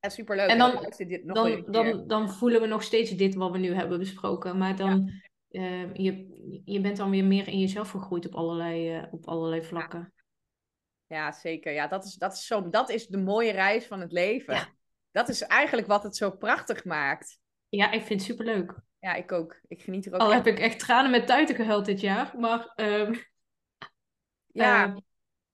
Ja, superleuk. En dan- dit nog Dan, dan, dan voelen we nog steeds dit wat we nu hebben besproken. Maar dan, eh, je, je bent dan weer meer in jezelf gegroeid op allerlei, eh, op allerlei vlakken. Ja, zeker. Ja, dat is, dat, is zo, dat is de mooie reis van het leven. Ja. Dat is eigenlijk wat het zo prachtig maakt. Ja, ik vind het superleuk. Ja, ik ook. Ik geniet er ook Al echt heb ik echt tranen met tuiten gehuild dit jaar. Maar ehm, Ja, ehm,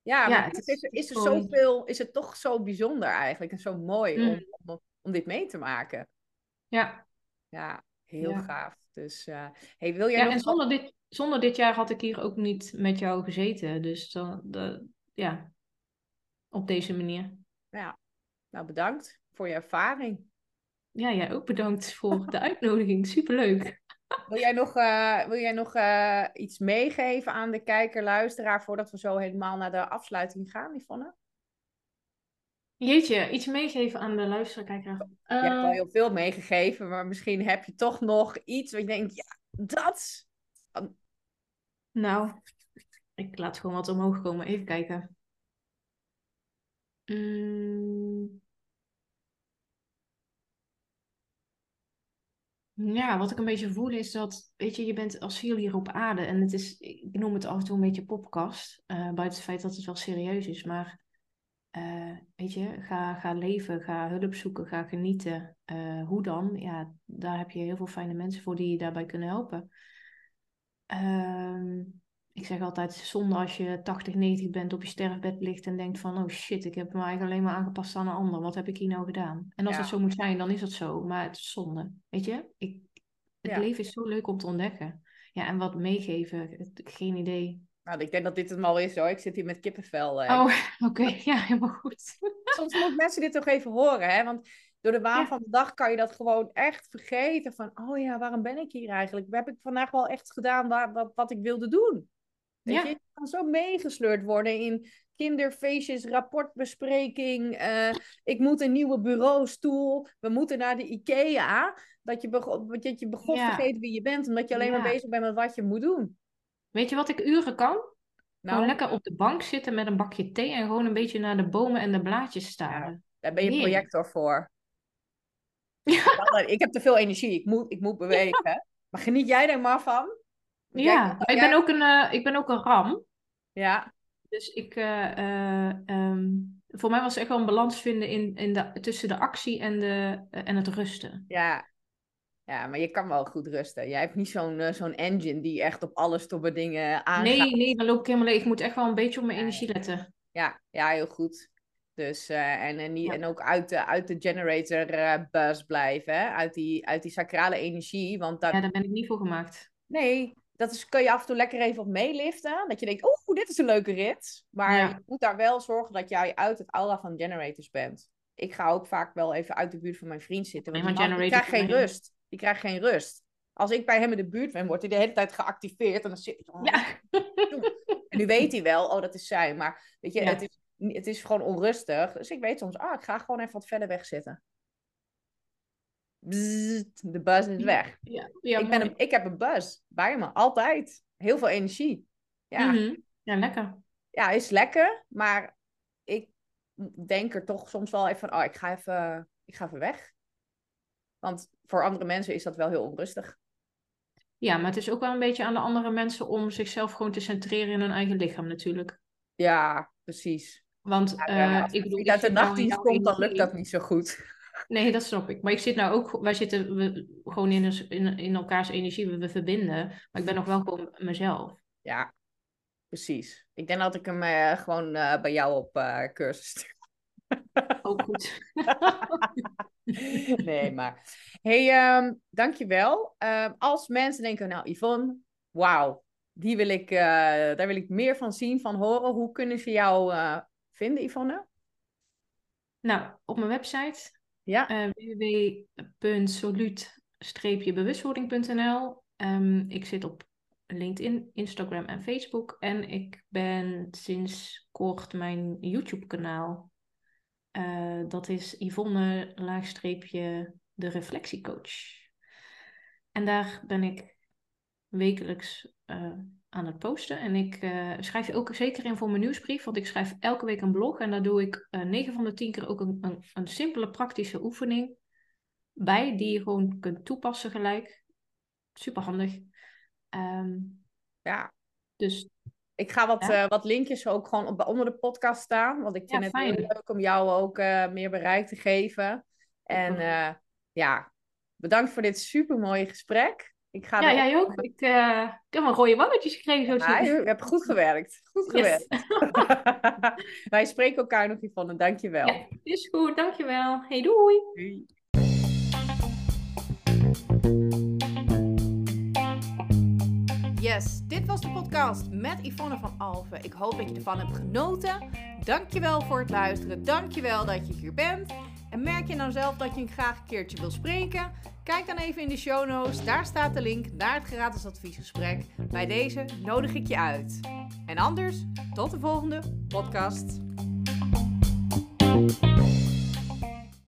ja, ja, maar het is, is is, er zoveel, is het toch zo bijzonder eigenlijk en zo mooi Mm. om, om, om dit mee te maken. ja, Ja, heel Ja. gaaf. Dus, eh hey, wil jij ja nog en zonder dit, zonder dit jaar had ik hier ook niet met jou gezeten. Dus dan, de, ja, op deze manier. Ja. Nou, bedankt voor je ervaring. Ja, jij ook bedankt voor de uitnodiging. Superleuk. Wil jij nog, uh, wil jij nog uh, iets meegeven aan de kijker, luisteraar, voordat we zo helemaal naar de afsluiting gaan, Yvonne? Jeetje, iets meegeven aan de luisteraar, kijker. Je hebt al heel veel meegegeven, maar misschien heb je toch nog iets waar je denkt, ja, dat. Nou, ik laat gewoon wat omhoog komen. Even kijken. Mm. Ja, wat ik een beetje voel is dat, weet je, je bent als ziel hier op aarde. En het is, ik noem het af en toe een beetje popkast. Uh, buiten het feit dat het wel serieus is. Maar, uh, weet je, ga, ga leven, ga hulp zoeken, ga genieten. Uh, hoe dan? Ja, daar heb je heel veel fijne mensen voor die je daarbij kunnen helpen. Ehm ik zeg altijd, zonde als je 80, 90 bent, op je sterfbed ligt en denkt van, oh shit, ik heb me eigenlijk alleen maar aangepast aan een ander. Wat heb ik hier nou gedaan? En als Ja. het zo moet zijn, dan is dat zo. Maar het is zonde. Weet je? Ik, het Ja. leven is zo leuk om te ontdekken. Ja, en wat meegeven, geen idee. Nou, ik denk dat dit het al is hoor. Ik zit hier met kippenvel. eh. Oh, oké. Ja, helemaal goed. Soms moeten mensen dit toch even horen, hè? Want door de waan Ja. van de dag kan je dat gewoon echt vergeten. Van, oh ja, waarom ben ik hier eigenlijk? Heb ik vandaag wel echt gedaan wat, wat ik wilde doen? Weet Ja. je, je kan zo meegesleurd worden in kinderfeestjes, rapportbespreking. eh, ik moet een nieuwe bureaustoel. We moeten naar de IKEA. Dat je, dat je begon Ja. vergeet wie je bent. Omdat je alleen maar Ja. bezig bent met wat je moet doen. Weet je wat ik uren kan? Nou, Gewoon lekker op de bank zitten met een bakje thee en gewoon een beetje naar de bomen en de blaadjes staren. daar ben je projector voor. Ik heb te veel energie. Ik moet, ik moet bewegen. Maar geniet jij er maar van? Ja, ik ben ook een, eh, ik ben ook een ram. Ja, Dus ik, eh, eh, ehm, voor mij was het echt wel een balans vinden in, in de, tussen de actie en, de, en het rusten. ja. Ja, maar je kan wel goed rusten. Jij hebt niet zo'n zo'n engine die echt op alle stomme dingen aangaat. Nee, nee, dan loop ik helemaal leeg. Ik moet echt wel een beetje op mijn Ja, energie letten. Ja, ja, heel goed. Dus, en, en, niet, Ja. en ook uit de, uit de generator buzz blijven, hè? Uit, die, uit die sacrale energie. Want dat, Ja, daar ben ik niet voor gemaakt. nee, dat is, kun je af en toe lekker even op meeliften. Dat je denkt, oeh, dit is een leuke rit. Maar Ja. je moet daar wel zorgen dat jij uit het aura van generators bent. Ik ga ook vaak wel even uit de buurt van mijn vriend zitten. Want Nee, maar die krijgt geen rust. Die krijgt geen rust. Als ik bij hem in de buurt ben, wordt hij de hele tijd geactiveerd. En dan zit ik... Ja. En nu weet hij wel, oh, dat is zij. Maar weet je, Ja. het, is, het is gewoon onrustig. Dus ik weet soms, ah, ik ga gewoon even wat verder weg zitten. Bzzzt, de buzz is weg. Ja, ja, ik, ben een, ik heb een buzz bij me, altijd. Heel veel energie. Ja, Mhm. Ja, lekker. ja is lekker. Maar ik denk er toch soms wel even van, oh, ik ga even, ik ga even weg. Want voor andere mensen is dat wel heel onrustig. Ja, maar het is ook wel een beetje aan de andere mensen om zichzelf gewoon te centreren in hun eigen lichaam natuurlijk. Ja, precies. Want Ja, eh, als ik bedoel, uit de nachtdienst komt, dan lukt dat niet zo goed. Nee, dat snap ik. Maar ik zit nou ook, wij zitten we, gewoon in, een- in, in elkaars energie, we, we verbinden. Maar ik ben nog wel gewoon mezelf. Ja, precies. Ik denk dat ik hem eh, gewoon eh, bij jou op eh, cursus stuur. Ook goed. Nee, maar. hey, ehm, dankjewel. Ehm als mensen denken, nou Yvonne, wauw, die wil ik, daar wil ik meer van zien, van horen. Hoe kunnen ze jou vinden, Yvonne? Nou, op mijn website Ja, eh www.solut-bewustwording.nl Ehm, Ik zit op LinkedIn, Instagram en Facebook. En ik ben sinds kort mijn YouTube-kanaal. Eh, dat is Yvonne laagstreepje de reflectiecoach. En daar ben ik wekelijks eh, aan het posten. En ik eh, schrijf je ook zeker in voor mijn nieuwsbrief, want ik schrijf elke week een blog. En daar doe ik eh 9 van de 10 keer ook een, een, een simpele praktische oefening bij, die je gewoon kunt toepassen gelijk. Super handig. Ehm, ja. dus Ik ga wat, Ja. wat linkjes ook gewoon op, onder de podcast staan. Want ik vind Ja, het heel leuk om jou ook meer bereik te geven. En ja, bedankt voor dit supermooie gesprek. Ik ga ja, jij ook. Ik, eh, ik heb een rode wangetjes gekregen. Zo Ja, je hebt goed gewerkt. Goed Yes. gewerkt. Wij spreken elkaar nog, Yvonne. Dankjewel. Ja, is goed, dankjewel. Hey, doei. Doei. Yes, dit was de podcast met Yvonne van Alphen. Ik hoop dat je ervan hebt genoten. Dankjewel voor het luisteren. Dankjewel dat je hier bent. En merk je nou zelf dat je hem graag een keertje wil spreken? Kijk dan even in de show notes. Daar staat de link naar het gratis adviesgesprek. Bij deze nodig ik je uit. En anders, tot de volgende podcast.